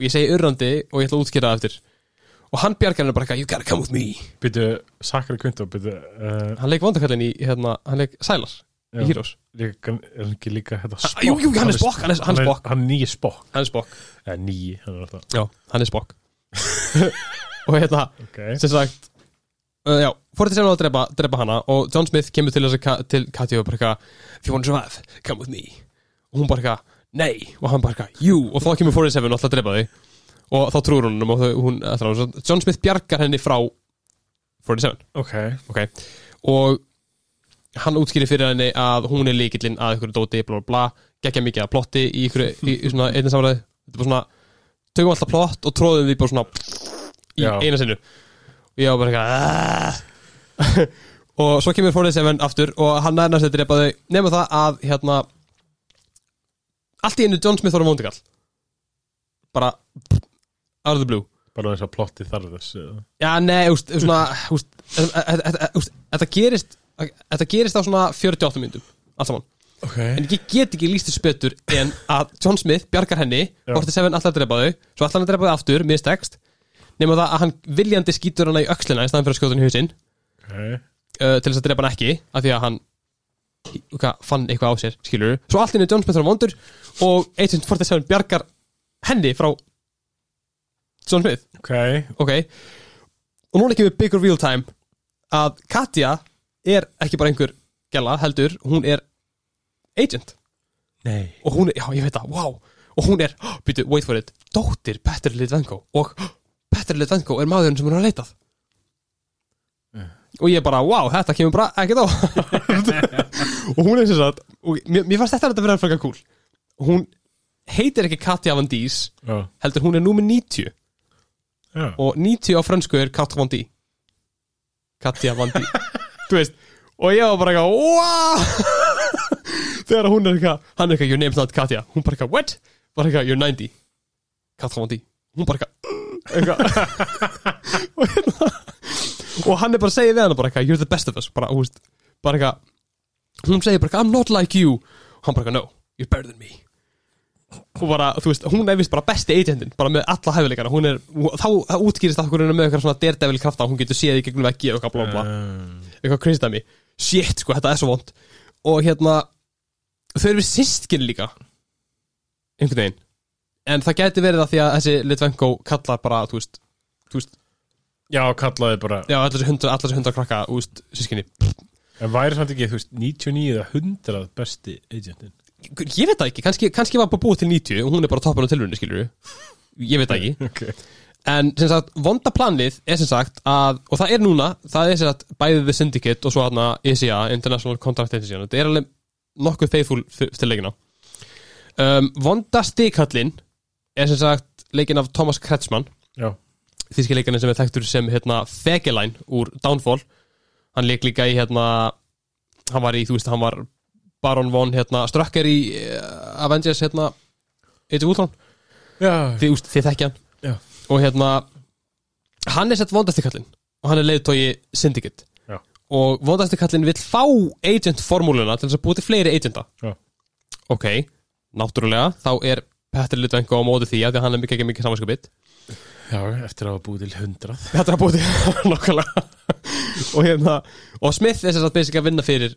Og ég segi urrandi og ég ætla að útskýra það eftir. Og hann bjargar henni bara eitthvað, you gotta come with me. Byrju, Sakari Quinto Byrju, uh, hann leik vondakallin í, hérna, hann leik Sælar í Heroes. líka, er hann ekki líka hérna Ha- jú, jú, hann er Spock, hann er- Spock. Hann er nýji Spock. Hann er Spock, Eða nýji, hann er alltaf. Já, hann er Spock. [LAUGHS] [LAUGHS] Og hérna Ok. sem sagt uh, já, fór þetta sem að drepa, drepa hana og John Smith kemur til, að, til Katja og bara eitthvað if you want to survive, come with me. Og hún bara eitthvað, nei. Og hann bara eitthvað, you, og þá kemur 47 og að drepa þau og þá trúur hún og þau, hún, ætlar, að- John Smith bjargar henni frá 47 Ok. Ok, og hann útskýri fyrir henni að hún er líkillinn að ykkur dóti, bla bla geggja mikið að plotti í ykkur í, í svona einnig samræði, þetta er bara svona tökum alltaf plott og tróðum því bara svona í Já. eina sinnu og ég var bara eitthvað "Ah." [LAUGHS] og svo kemur 47 aftur og hann nærnast þetta drepa þau nema það að hérna allt í einu John Smith var um vondikall bara out of the blue Bara þess að plotti þarf þess eða? Já, nei, úst, svona úst, þetta- gerist Þetta gerist á svona 48 myndum Allt saman Ok En ég get ekki líst þessu betur En að John Smith bjargar henni Já. 47 alltaf að drepa þau Svo alltaf hann að drepa þau aftur, mistekst Nefnum það að hann viljandi skýtur hana í öxlina Í staðan fyrir að skjóta hann í hausinn. Ok. Uh, Til þess að drepa hann ekki Af því að hann hva, fann eitthvað á sér, skilur Svo allt inni John Smith var vondur Og Agent 47 bjargar henni frá John Smith. Ok. Ok. Og núna kemur big reveal time að Katja er ekki bara einhver gæla heldur, hún er agent. Nei. Og hún er, já ég veit það, wow og hún er, [GASPS] oh, býtu, wait for it, dóttir Petter Litvenko og oh, [GASPS] Petter Litvenko er maðurinn sem hún har leitað og ég bara, wow, þetta kemur bara ekkert á. [LAUGHS] Og hún er sem sagt og mér, mér fannst þetta að vera frekar cool. Hún heitir ekki Katja Van Dís Já. heldur hún er númer 90 Já. Og 90 á fransku er Katja Van D [LAUGHS] þú veist, og ég var bara eitthvað wow! [LAUGHS] Þegar hún er eitthvað hann er eitthvað, your name's not Katja. Hún bara eitthvað, what? bara eitthvað, you're 90 Kat Van D hún bara eitthvað og, hérna, og hann er bara að segja við hann bara eitthvað, you're the best of us. Bara, þú veist, bara eitthvað hún segir bara eitthvað, I'm not like you. Og hann bara eitthvað, no, you're better than me. Og bara, þú veist, hún er vist bara besti agentin bara með alla hæfileikana, hún er þá það útskýrist að hún er með eitthvað svona daredevil krafta hún getur séð í gegnum veggi eitthvað blá blá Um, eitthvað dæmi, shit sko, þetta er svo vond. Og hérna þau eru við systkin líka. Einhvern veginn en það gæti verið að því að þessi Litvenko kallar bara, þú veist, þú veist Já, kallaði bara já, allar þessi hundra, allar þessi hundra krakka, þú veist, sískinni En væri samt ekki, þú veist, 99 eða 100 besti agentin ég veit það ekki, kannski, kannski var bara búið til 90 og hún er bara toppin á tilrunni, skilur ég veit það ekki. [LAUGHS] Ok. En sem sagt, vonda planið er sem sagt að, og það er núna, það er sem sagt bæðið The Syndicate og svo hérna ICA, International Contract Agency, þetta er alveg nokkuð faithful f- til leikina. Um, vonda stikallinn er sem sagt leikin af Thomas Kretschmann, Já. Þíski leikarinn sem er þekktur sem hérna Fegeline úr Downfall. Hann leik líka í hérna, hann var í, þú veist, hann var Baron Von, hérna, Strucker í uh, Avengers, hérna, Ultron, Já. Þið, þið þekkja hann. Já. Og hérna hann er sett vondastikallin og hann er leiðtói Syndicate. Já. og vondastikallin vill fá agent formúluna til þess að búið til fleiri agenta Já. ok, náttúrulega þá er Petter Litvenko á móti því að hann er mikið ekki mikið samanskapit Já, eftir að hafa búið til 100 þetta er að búið til [LAUGHS] nokkulega og hérna og Smith er að basic að vinna fyrir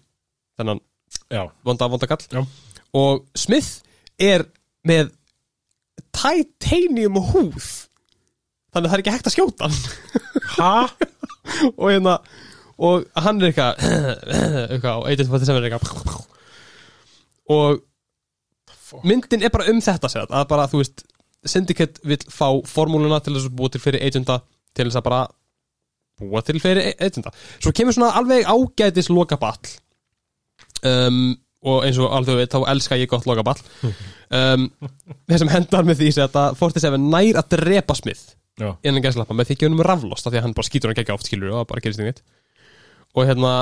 þennan Já. vonda vondakall Já. og Smith er með titanium húð. Þannig að það er ekki hægt að skjóta hann. [LAUGHS] Og hérna og hann er eitthvað [CLEARS THROAT] eitthvað og Agent 47 er eitthvað og myndin er bara um þetta sér, að bara þú veist Syndicate vill fá formúluna til þess að búa til fyrir agenta til þess að bara búa til fyrir agenta svo kemur svona alveg ágætis lokaball. Um, og eins og alveg þá elska ég gott lokaball. Um, þessum hendar með því að 47 nær að drepa Já. innan gæslappa. Með því ekki um raflost af því að hann bara skýtur hann gegja oft skilur og bara gerist þinnit og hérna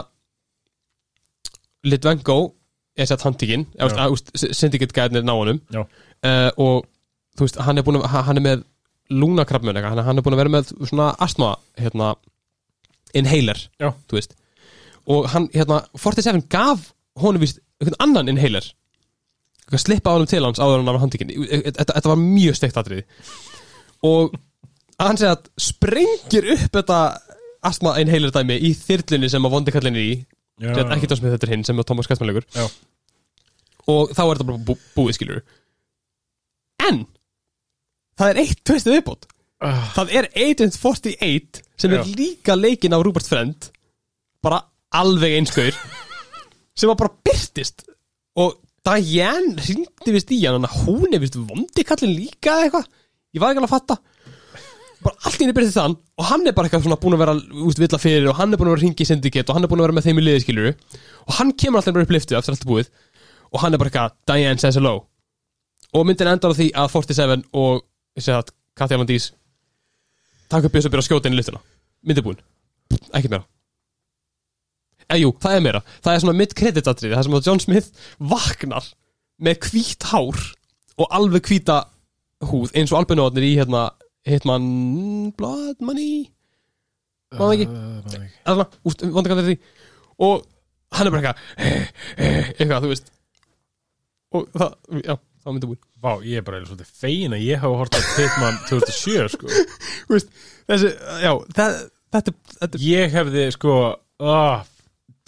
Litvenko er sett handtíkin Já. syndicate gæðin er náunum Já. uh, og þú veist hann er að hann er með lúnakrafmun eitthvað hann, hann er búin að vera með svona astma hérna inhaler Já. þú veist og hann, hérna, 47 gaf honum vist einhvern annan inhaler slippa á honum til hans áður hann var handikinn þetta, þetta var mjög steikt atriði og hann segja að sprengir upp þetta astma inhaler dæmi í þyrlunni sem að vondi kallinni í Sem ekki Dómsmið þetta er hinn sem er Thomas Kassmannlegur Já. og þá er þetta bara bú, búið skilur en það er eitt tveistu viðbót. Ah, það er Agent 48 sem er Já. líka leikinn af Rupert Friend. Bara alveg einskaur [LAUGHS] sem var bara byrtist og Diane hringdi vist í hann hún er vist vondi kallin líka eða eitthvað. Ég var ekki alveg að fatta bara allt í henni byrtist þann og hann er bara eitthvað svona búin að vera úst, villa fyrir og hann er búin að vera að ringi í syndicate og hann er búin að vera með þeim í liði skiluru og hann kemur alltaf bara upp liftið eftir allt er búið. Og hann er bara eitthvað Diane says hello. Og myndin endar á því að 47 og ég segi það Katja Landís taka upp bjöss og byrja að skjóta inn í liftuna myndin búin, ekkert meira. Eða jú, það er meira. Það er svona mid-credit atriði, það sem að John Smith vaknar með hvítt hár og alveg hvíta húð eins og albinóðnir í hérna Hitman Blood Money? Það ekki? eða svona, úst, vondakallir því. Og hann er bara eitthvað eitthvað, þú veist. Og það, já, það var myndin búin. Vá, ég er bara eiginlega svolítið fegin að ég hafa hort á Hitman 2007 sko. [LAUGHS] Þú veist, þessi, já, það, þetta, þetta Ég hefði sko uh,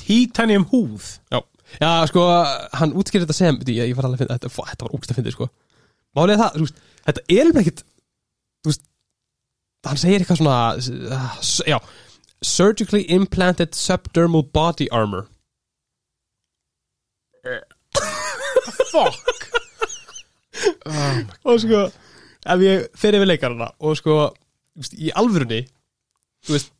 Titanium húð. Já, já sko, hann útskýrði þetta sem ég, ég var alveg að finna, þetta, þetta var úkst að finna sko. Er það, þú veist, þetta er alveg þú veist hann segir eitthvað svona uh, já, surgically implanted subdermal body armor. Fuck. Um, [LAUGHS] og sko, ég fer yfir leikarana og sko, veist, í alvörunni veist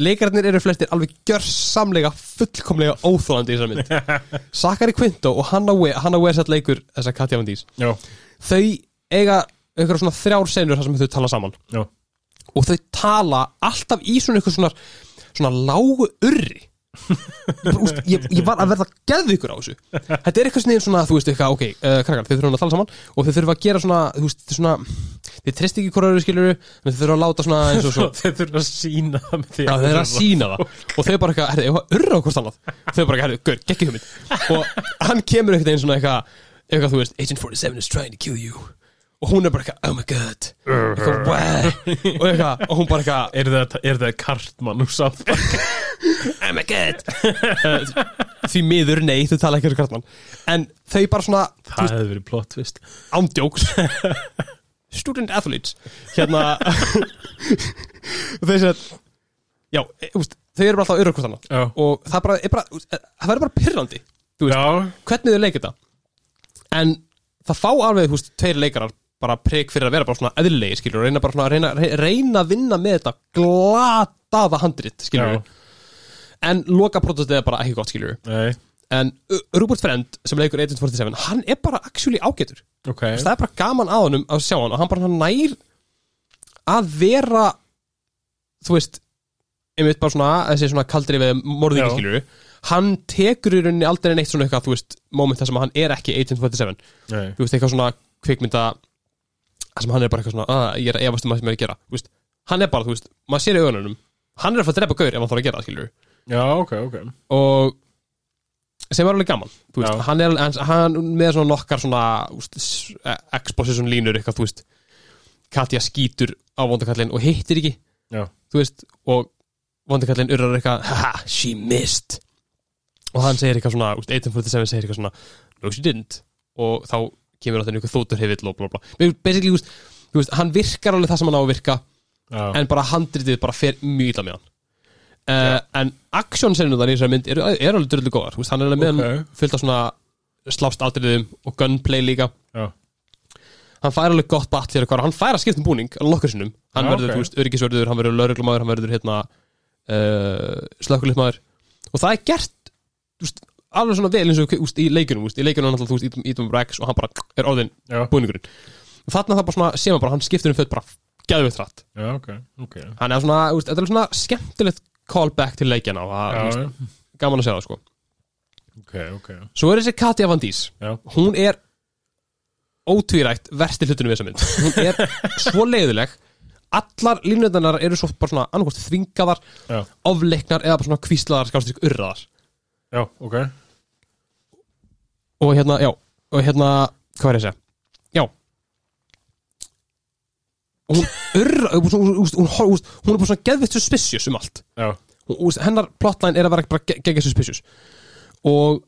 leikararnir eru flestir alveg gjörsamlega fullkomlega óþólandi í þessar mynd. [LAUGHS] Sakari Quinto og Hanna We Hanna We sett leikur þessa Katja Van Dís Já, þau eiga einhverja svona þrjár senur þar sem þau tala saman. Já, og þau tala alltaf í svona eitthvað svona, svona lágu urri. Úst, ég, ég var að verða geðvikur á þessu. Þetta er eitthvað svona, svona þú veist eitthvað, ok, uh, krakkar, þau þurfum að tala saman og þau þurfum að gera svona, þú veist, svona þið treyst ekki hvora öru skiluru en þau þurfum að láta svona eins og svo. [LAUGHS] Þeir þurfa að sína það með því Já, þau eru að sína það. Og þau bara eitthvað, herri, ég var urra á hvort annað þau bara eitthvað, herri, gaur, gekki hugmynd. Og hann kemur eitthvað einn svona eitthvað eitthvað, þú veist, Agent 47 is trying to kill you og hún er bara eitthvað, oh my god. Eitthvað, wow og eitthvað, og hún bara eitthvað, Er það, er það kartmann úr samt [LAUGHS] oh my god. Því miður, nei, þau tala ekki um kartmann en þau bara svona, Það hefði verið plott tvist ándjóks student athletes. Hérna [LAUGHS] þau sér já, e, úst, þau eru bara alltaf urra hvort annað Já, og það bara, er bara, úst, það verður bara pyrrandi þú veist, já, hvernig þau leikir þetta. En það fá alveg, þú veist, tveir leikarar bara prek fyrir að vera bara svona eðlilegi, skilur, reyna bara svona, reyna, reyna, reyna að vinna með þetta glataða handrit, skilur en loka protestið er bara ekki gott, skilur nei, en uh, Rupert Friend, sem leikur Agent 47, hann er bara actually ágætur. Ok. Þú veist, það er bara gaman að honum að sjá hann og hann bara hann nær að vera þú veist einmitt bara svona, þessi svona kaldri við morðingi skilur hann tekur í rauninni aldrei neitt svona eitthvað þú veist, moment þar sem hann er ekki Agent 47 Nei, þú veist, eitthvað svona kvikmynda þar sem hann er bara eitthvað svona, að ég er efast um að sem er að gera. Veist, hann er bara, þú veist, maður sér í augunum hann er að fara að drepa gaur ef hann þarf að gera það skilur já, ok, ok. Og sem er alveg gaman þú veist, Já. hann er hann, hann með svona nokkar svona úst, exposition línur eitthvað, þú veist Katja skýtur á vondakallin og hittir ekki Já, þú veist, og vondakallin urrar eitthvað, haha, she missed. Og hann segir eitthvað svona úst, 1847 segir eitthvað svona, no she didn't. Og þá kemur alltaf einhver þóttur hefill og blá blá, basically, veist, veist hann virkar alveg það sem hann á að virka já, en bara handritið bara fer mjög illa með hann. Uh, en aksjónsennuðar í þessari mynd eru er alveg dröldu góðar. Veist, hann er alveg með Ok. hann fullt af svona slást aldriðum og gunplay líka. Já, hann fær alveg gott batt fyrir hvað hann fær að skipta um búning alveg nokkur sinnum hann Já, verður, ok. þú veist, öryggisvörður, hann verður lauruglumadur hann verður hérna uh, slökkulitmaður og það er gert alveg svona vel eins og veist, í leikunum, veist, í leikunum hann alltaf, þú veist, ítum Rex og hann bara er orðin búningurinn. Þarna það bara svona, sé maður bara, hann skiptur um föt bara geðveitt rætt já, ok, ok. Hann er svona, þetta er svona skemmtilegt callback til leikjana veist, gaman að segja það sko. Ok, ok. Svo er þessi Katja Van Dís Já, hún er ótvírægt versti hlutinu við þessa mynd. Hún er svo leiðileg. Allar línundanar eru svo bara svona annarkost þvingaðar, ofleiknar eða bara svona kvíslaðar, skástrík urraðar. Já, ok og hérna, já, og hérna hvað er ég að? Já. Og hún urra hún, hún, hún, hún, er bara svona geðvitt suspicious um allt. Já, hún, hennar plotline er að vera bara ge- geggjað suspicious. Og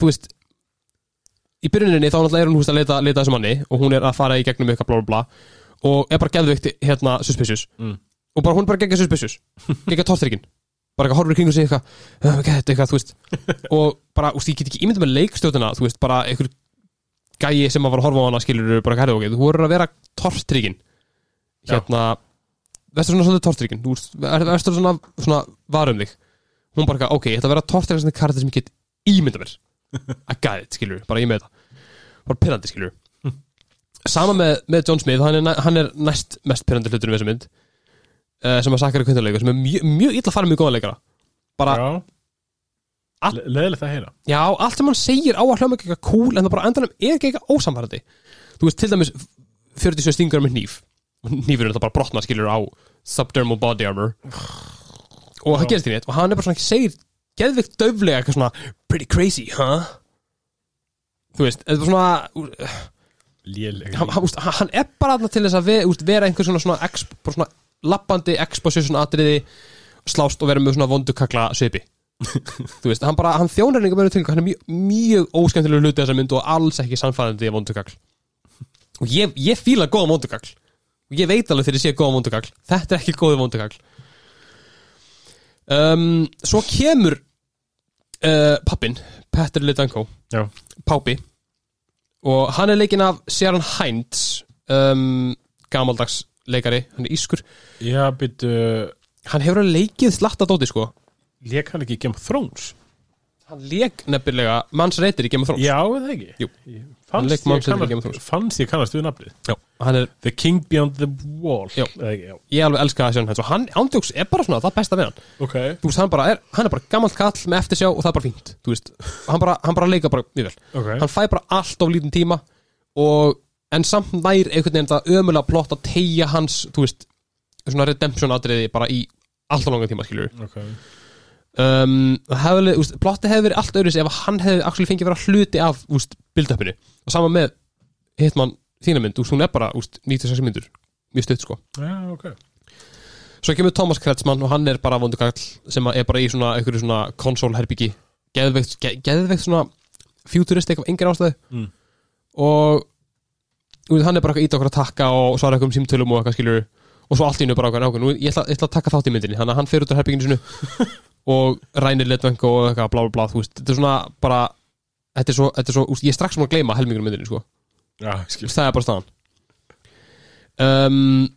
þú veist í byrjuninni þá náttúrulega er hún veist, að leita, leita þessu manni og hún er að fara í gegnum eitthvað blá blá blá og er bara geðvikt hérna suspicious. Mm. og bara hún er bara geggjað suspicious. [LAUGHS] Geggjað torstrykkin bara eitthvað horfir í kringu sig eitthvað "Oh my God," eitthvað, þú veist. [LAUGHS] Og bara, úst, ég get ekki ímyndað með leikstjóðuna þú veist, bara einhver gæi sem að var að horfa á hana skilur bara herðu ok, þú voru að vera torstrykkin Já. hérna vestur svona svolítið torstrykkin þú vestur svona, svona varum þig. Hún bara eitthvað, ok, ég ætla að vera torstrykkin sem karakter sem ég get ímyndað mér. [LAUGHS] I got it, skilur, bara ég með þetta bara pyrrandi, skilur sama með, með John Smith, hann er, hann er næst mest pyrrandi hlutur um þessu mynd sem að Sakari Kvindalegur sem er mjög, mjög illa fara mjög góða leikara. Bara, Leðilegt að heyra. Já, allt sem hann segir á að hljóma ekki eitthvað cool en það bara endanum er ekki eitthvað ósamfærandi. Þú veist, til dæmis 47 stingur með hníf. Hnífurinn er það bara brotna skilur á subdermal body armor. Og það gerist í neitt og hann er bara svona ekki segir geðvikt döflega eitthvað svona pretty crazy, huh? þú veist, þetta er svona Léleg. hann, hann, hann er bara þarna til þess að vera einhver svona, svona, svona lappandi exposition atriði slást og vera með svona vondukakla svipi. [LAUGHS] Þú veist, hann bara, hann þjónar einhver meira til hann er mjög, mjög óskemmtilega hluti þessa mynd og alls ekki sannfæðandi vondukakl og ég, ég fíla góða vondukakl og ég veit alveg þegar ég sé góða vondukakl þetta er ekki góði vondukakl um, svo kemur uh, pappin Petter Lidanko Já, Pápi. Og hann er leikinn af Sharon Hines um, gamaldags leikari, hann er ískur já, byttu hann hefur alveg leikið slatta dóti sko Lék hann ekki í Game of Thrones? hann leik nefnilega manns reytir í Game of Thrones Já, eða ekki? Jú. Ég- Hann Fannst lék ég, Mann sem í Game of kannast, Thrones. fannst ég kannast við nafnið Já. hann er, The King Beyond the Wall Já. Eða ekki, já ég alveg elska Sharon Hines og hann ándjóks er bara svona það besta við hann Ok þú veist, hann bara er, hann er bara gamalt kall með eftirsjá og það er bara fínt, þú veist hann bara, hann bara leika bara mjög vel Ok hann fæ bara allt of lítinn tíma og en samt nær einhvern veginn það ömulega plott að tegja hans þú veist, svona redemption atriði bara í allt of langa tíma skilur Ok. Um, hefði, úst, plotti hefði verið allt öðruðs ef hann hefði actually fengið að vera hluti af build-upinu. Og sama með Hitman þína mynd, úst, hún er bara úst, 96 myndur, mjög stutt sko. Já, ok. Svo kemur Thomas Kretzmann og hann er bara vondugall sem er bara í svona einhverju svona konsolherbyggi geðveikt, ge, geðveikt svona futuristik af engin ástæðu. Mm. og hann er bara eitthvað ít okkur að takka og svara eitthvað um símtölum og eitthvað skilur og svo allt í hennu bara okkur, nú, ég, ætla, ég ætla að taka þátt í myndinni. Þannig að hann fer út af herbygginu sinu [LAUGHS] og rænir letvengu og eitthvað blá blá blá þú veist, þetta er svona bara þetta er svo, þetta er svo úst, ég er strax svona að gleyma helmingunum myndinni sko. Já, skil. Það er bara staðan. Um,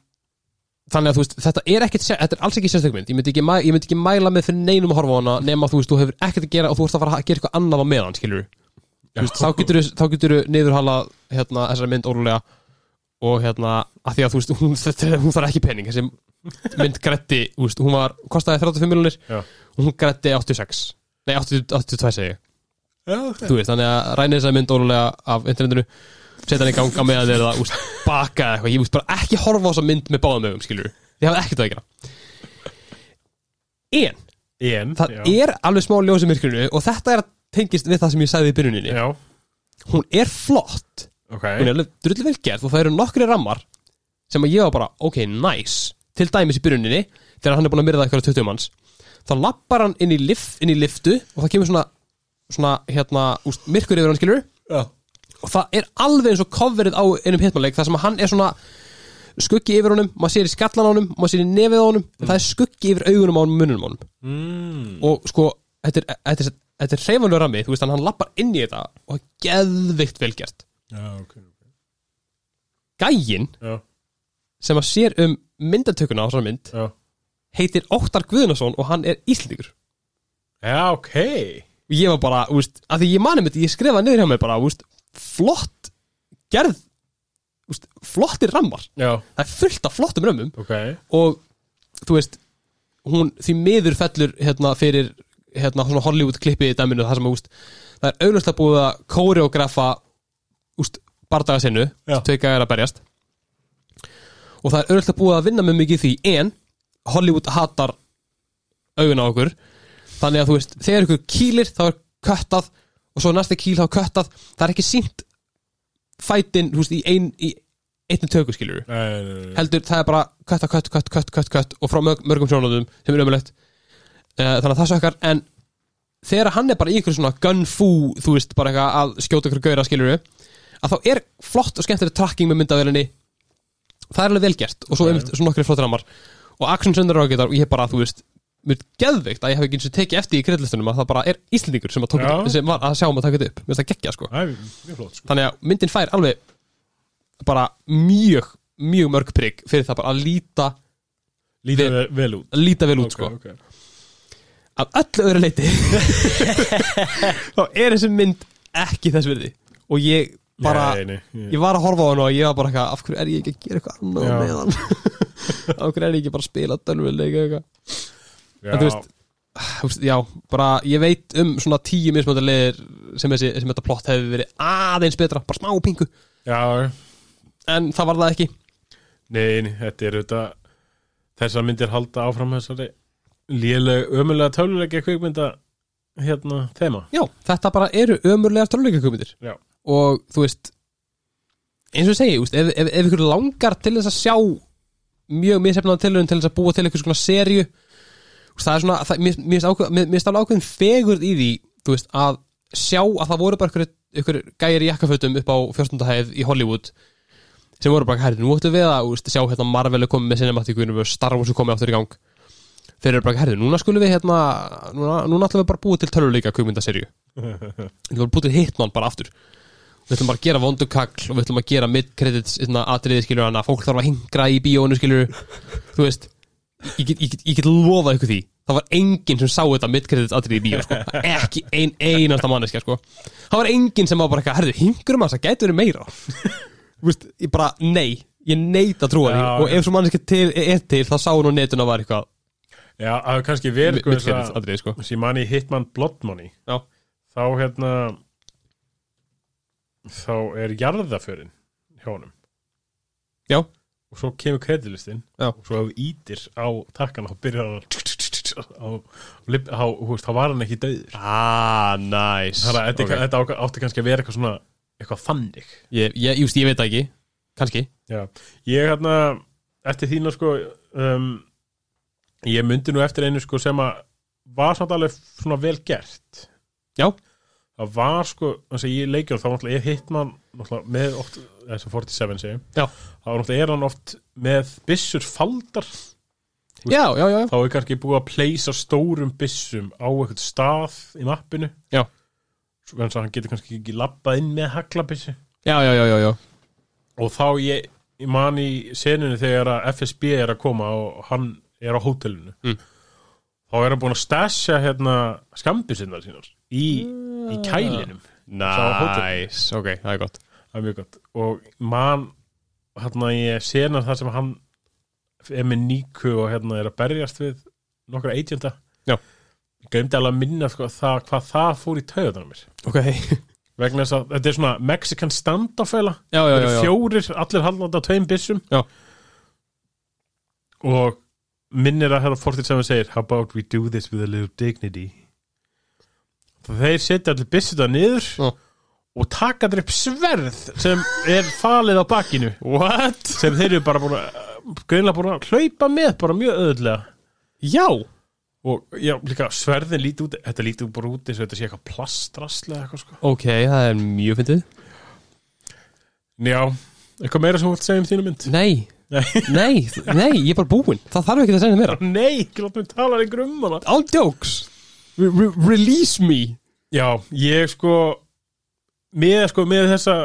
þannig að þú veist þetta er ekkit, sé- þetta er alls ekki sérstökmynd ég myndi ekki, mæ, ég myndi ekki mæla með fyrir neinum að horfa á hana nema þú veist, þú hefur ekkert að gera og þú ert að fara að gera eitthvað annað á meðan, skilur veist, þá getur þá getur niðurhalað hérna, þessari mynd órulega og hérna, að því að þú veist hún, þetta, hún þarf ekki pening, þessi mynd gretti, þú veist, hún var, kostaði 35 miljonir og hún gretti 86 nei, 80, 82 segi Já, ok. Þú veist, þannig að ræna þessari mynd órulega af internetinu setja hann í ganga með að þeir það úst, baka eða eitthvað, ég veist bara ekki horfa á þessa mynd með báðum ögum, skilur ég hafði ekkert að gera. En, En það já. er alveg smá ljós í myrkrinu og þetta er að tengist við það sem ég sagði í byrjuninni Já, hún er flott, ok. Hún er alveg drullu vel gerð og það eru nokkri rammar sem að ég var bara, ok, nice. Til dæmis í byrjuninni, þegar hann er búin að myrða eitthvað 20 manns, þá lappar hann inn í, lift, inn í liftu og það kemur svona svona, hérna, úst, myrkur yfir hann skilur Já. Og það er alveg eins og coverið á einum hitmanleik þar sem að hann er svona skuggi yfir honum, maður sér í skallan á honum maður sér í nefið á honum, en það er skuggi yfir augunum á honum, mununum á honum. Mm. og sko, þetta er, þetta er, þetta er hreyfanlega rammi, þú veist, að hann lappar inn í þetta og er geðvikt velgjert Já, ok Gæinn Já, sem að sér um myndatökuna á svona mynd já. heitir Óttar Guðnason og hann er Íslandingur Já, ok. Ég var bara, þú veist, að því ég mani mitt ég skrifaði niður hjá mig bara, þú veist flott gerð veist, flottir rammar. Já, það er fullt af flottum römmum. Ok. Og þú veist hún því miður fellur hérna fyrir hérna svona Hollywood klippi í dæminu það sem úst, það er auglustlega búið að koreografa úst, bardaga sinnu tveika er að berjast. Og það er auðvitað búið að vinna með mikið því en Hollywood hatar augun á okkur. Þannig að þú veist, þegar ykkur kýlir þá er köttað og svo næsta kýl þá er köttað. Það er ekki sínt fætin, þú veist, í ein í einnig töku skilur Nei, nei, nei, nei. heldur það er bara kött, kött, kött, kött, kött, og frá mörg, mörgum sjónadum sem er uh, þannig að það sökkar en þegar hann er bara í ykkur svona gun fu þú veist, bara eitthvað að skjóta ykkur gauðra skilur að þá er flott og skemmtileg tracking með myndavélinni. Það er alveg velgert og svo, Já. einmitt, svo nokkri flottir ramar og action sundur og ég er bara, þú veist mér er geðveikt að ég hef ekki eins og tekið eftir í kreddlistunum að það bara er Íslendingur sem, sem var að sjá um að taka þetta upp. Mér finnst það geggja sko. Er sko. þannig að myndin fær alveg bara mjög mjög mörg prigg fyrir það bara að líta Lítið vel, vel út. líta vel út Ok, sko. ok. Að öllu öðru leiti [LAUGHS] þá er þessi mynd ekki þess virði. Og ég bara Nei, nei, ég- ég var að horfa á hann og ég var bara eitthvað af hverju er ég ekki að gera eitthvað annað Já. með hann? [LAUGHS] Af hverju er ég ekki bara að spila dölvuleika eitthvað? Já, en þú veist, já, bara ég veit um svona tíu mismönda leðir sem, þessi, sem þetta plott hefði verið aðeins betra, bara smá pingu. Já, en það var það ekki. Nei, nei, þetta er þetta Þessar myndir halda áfram þessari Léleg, ömulega töluleika kvikmynda Hérna, þema? Já, þetta bara eru ömurlegar tölvuleikakumindir Já. og þú veist eins og ég segi, úst, ef, ef, ef ykkur langar til þess að sjá mjög misefnaðan tilhörun til þess að búa til eitthvað svona serju það er svona, það, mér mér ákveð- mér- mér alveg ákveðin fegurð í því þú veist, að sjá að það voru bara ykkur, ykkur gæjar í jakkafötum upp á fjórstundahæð í Hollywood sem voru bara, herri, nú ættu við að úst, sjá hérna Marvel er komið með cinematíku Star Wars er komið áttur í gang þeir eru bara, herri, núna skulum við hérna núna, núna ætlum við bara að búa til töluleika kvikmyndaserju [LAUGHS] við ætlum að búa til Hitman bara aftur. Við ætlum bara að gera vondukagl og við ætlum að gera mid-credits hérna, atriði skilur hana, fólk þarf að hingra í bíónu skilur þú veist ég get, get, get lofað ykkur því. Það var enginn sem sá þetta mid-credits atriði í bíó sko. [LAUGHS] ekki ein einasta manneskja sko. það var enginn sem var bara eitthvað herðu, hingrum að það gæti verið meira. Þú veist, ég bara, nei. Ég neit að trúa því. Já, og ef svo manneskja til, er til þá sá hún á netuna var eitthvað Já, það hefur kannski verið sko, atriði sko. að sem manni Hitman Blood Money Já. þá hérna þá er jarðaförin hjá honum Já. og svo kemur kredilistin Já. og svo ef þú ítir á takkan þá byrjar hann veist, þá var hann ekki döður ah, nice þannig að þetta, Ok. þetta á- átti kannski að vera eitthvað svona eitthvað þannig ég, ég, just, ég veit það ekki, kannski Já. ég hérna eftir þína sko um, ég myndi nú eftir einu sko sem að var samt alveg svona vel gert Já. það var sko, þess að ég leikjum þá náttúrulega er Hitman náttúrulega með oft þess að 47 segi Já. þá náttúrulega er hann oft með byssur faldar já, já, já, já. þá er kannski búið að pleysa stórum byssum á eitthvað stað í mappinu Já. svo þannig að hann getur kannski ekki labbað inn með haglabissu já, já, já, já, já. og þá ég, ég man í senunni þegar að FSB er að koma og hann er á hótelinu. Mm. þá er hann búin að stasja hérna skambisinnar sínar í, í kælinum. Nice, ok, það er gott. Það er mjög gott. Og man hérna ég senar það sem hann er með Níku og hérna er að berjast við nokkra agenta. Já. glemdi alveg að minna sko, það, hvað það fór í tauðan mér. Ok, [LAUGHS] vegna þess að þetta er svona Mexican standoff-fæla eru já. fjórir, allir haldandi á tveim byssum. Já. og minnir að hérna Fortin sem segir how about we do this with a little dignity? Þeir setja allir byssuna niður Já. og taka þér upp sverð sem er falið á bakinu. What? sem þeir eru bara búin að greinlega búin að hlaupa með bara mjög öðlega Já, og já, líka sverðin líti út þetta líti bara út eins og þetta sé eitthvað plastraslega eitthvað sko. Ok, það er mjög fyndið. Já, eitthvað meira sem þú vilt segja um þínu mynd? Nei, Nei. nei, ég er bara búinn. Það þarf ekki að segja meira. Nei, ekki láta mig tala lengur um hana. All jokes. Re -re Release me. Já, ég sko með, sko, með þessa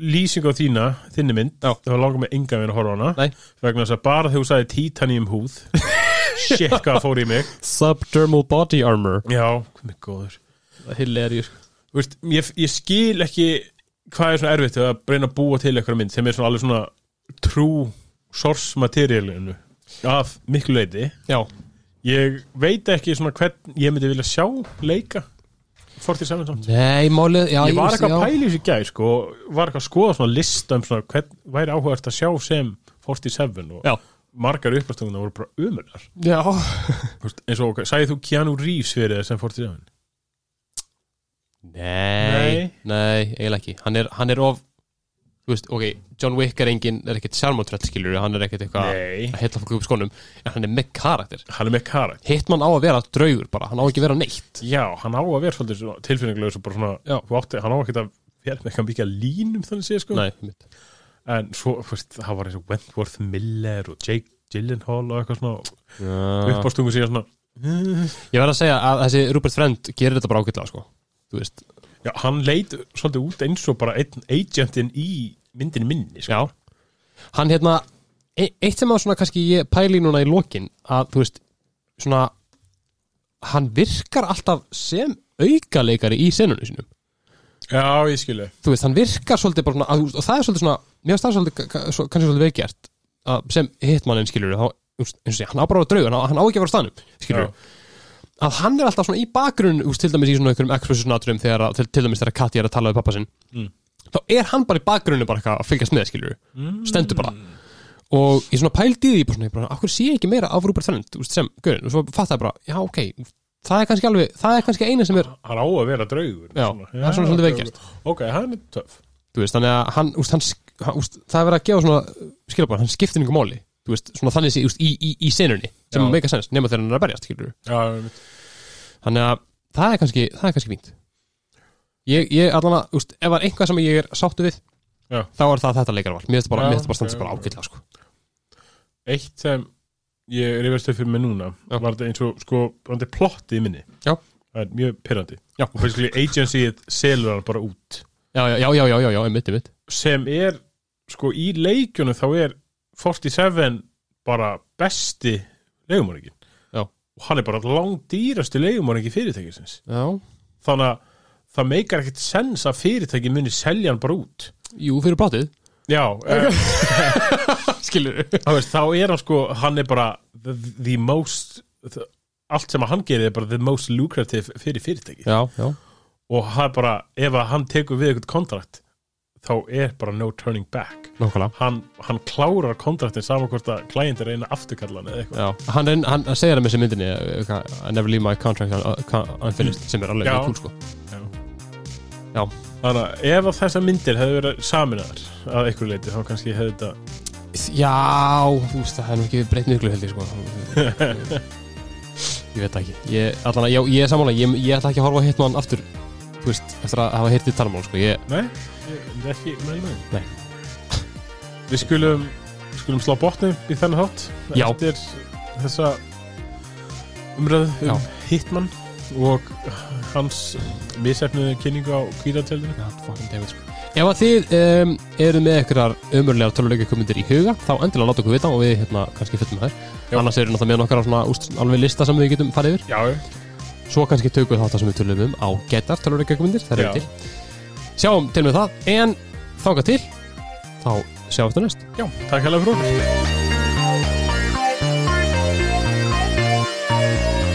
lýsingu á þína, þinni mynd Já. það var langar með enga veginn að horfa hana. Nei. vegna þess að bara þegar þú sagði titanium húð. [LAUGHS] Shit hvað fór í mig. Subdermal body armor. Já, hvað mig góður. Það er hilarious. Þú veist, ég, ég skil ekki hvað er svona erfitt að reyna að búa til eitthvað mynd sem er svona alveg svona true source materialinu af miklu leiti Já, ég veit ekki svona hvern ég myndi vilja sjá leika 47 samt nei, málið já, ég var eitthvað í þessu gæð sko, var eitthvað að skoða svona lista um svona hvern væri áhugast að sjá sem 47 og Já. margar uppastunguna voru bara umöðar Já. [LAUGHS] Eins og, sagði þú Keanu Reeves fyrir þess sem 47? Nei, nei, eiginlega ekki. Hann er, hann er of Þú veist, ok, John Wick er engin er ekkert sjálfmótrell skilur Hann er ekkert eitthvað að heilla fólk upp skónum En hann er með karakter. Hann er með karat Hitman á að vera draugur bara, hann á ekki að vera neitt. Já, hann á að vera svolítið svona tilfinninglega svo svona, átti, hann á ekki að vera með eitthvað mikið línum þannig sé sko. Nei, en svo, þú veist, það var eins og Wentworth Miller og Jake Gyllenhaal og eitthvað svona Já. uppástungu síðan svona Ég verð að segja að þessi Rupert Friend gerir þetta bara ágætlega sko. Þú veist, Já, hann leit svolítið út eins og bara einn agentinn í myndinni minni sko. já. Hann hérna, e eitt sem að svona kannski ég pæli núna í lokin að þú veist, svona hann virkar alltaf sem aukaleikari í senunum sinum Já, ég skilu þú veist, hann virkar svolítið bara svona, og það er svolítið svona, mér finnst það svolítið ka- ka- svo- kannski svolítið veikjart að, sem hitmannin skilur þá, eins og sé, hann á bara að vera draugur, hann á, á ekki að vera á staðnum skilur, að hann er alltaf svona í bakgrunn til dæmis í svona einhverjum exposition atriðum þegar, að- til, til dæmis þegar Katja er að tala við pappa sinn. Mm. þá er hann bara í bakgrunnu bara eitthvað að fylgjast með skilur, stendur bara. Og ég svona pældi því bara svona, ég bara, akkur sé ég ekki meira af Rupert Friend, þú veist, sem, gaurin, og svo fatt bara, já, ok, það er kannski alveg það er kannski eina sem er, Hann á að vera draugur. Já, það er svona svolítið veikjart. Ok, hann er töff. Þú veist, þannig að hann, úst, hann, úst, það er verið að gefa svona skilabæð, hann skiptir einhver máli. Þú veist, svona þannig sé, úst, í, í, í senunni sem Já. meika sens, nema þegar hann er að berjast. Já, þannig að það er kannski, það er kannski fínt ég, ég allan að, úst, ef það er einhvað sem ég er sáttu við Já. þá er það þetta leikarval, mér finnst bara, Já, mér finnst bara standa ok, bara ok. ágætlega sko. eitt sem ég rifast upp fyrir mig núna Já. var þetta eins og sko, þetta er plottið í minni Já. það er mjög pyrrandi Já. og basically agencyið selur hann bara út já, já, já, já, já, já, já, einmitt, einmitt sem er sko í leikjunum þá er 47 bara besti leigumorgin Já. Og hann er bara langdýrasti leigumorgin fyrirtækisins. Já, þannig að það meikar ekkert sens að fyrirtæki muni selja hann bara út. Jú, fyrir plátið já, [LAUGHS] uh, skilur veist, þá er hann sko hann er bara the, the most the, allt sem að hann gerir er bara the most lucrative fyrir fyrirtæki já, já, og hann bara, ef að hann tekur við eitthvað kontrakt þá er bara no turning back. Hann, hann klárar kontraktin saman hvort að klæjent er eina afturkallan eða eitthvað. Já, hann, er, hann segir það með þessi myndinni uh, eitthvað, I never leave my contract un- un- unfinished sem er alveg Já. mjög cool sko. Já. þannig að ef að þessar myndir hefur verið saminaðar að einhverju leiti þá kannski hefði þetta Já, þú veist, það nú ekki breytt miklu held ég sko. [LAUGHS] Ég veit ekki. Ég, allan, já, ég er sammála, ég, ég ætla ekki að horfa á Hitman aftur Þú veist, eftir að hafa hirtið talmál sko. Ég, nei, ég er ekki með með Nei. við skulum skulum slá botnum í þennan hátt Já. eftir þessa umræðu um Hitman og hans misefnuðu kynningu á kvíðartjöldinu já, fucking David sko. Ef að þið um, eru með einhverjar ömurlegar töluleika komundir í huga þá endilega láta okkur vita og við hérna kannski fyllum þær. Já. annars eru náttúrulega með nokkara svona úst, alveg lista sem við getum farið yfir. Já, svo kannski tökum við þátt sem við tölum um á getar töluleika komundir, það eru til sjáum til með það, en þáka til þá sjáum við þetta næst. Já, takk hérlega fyrir okkur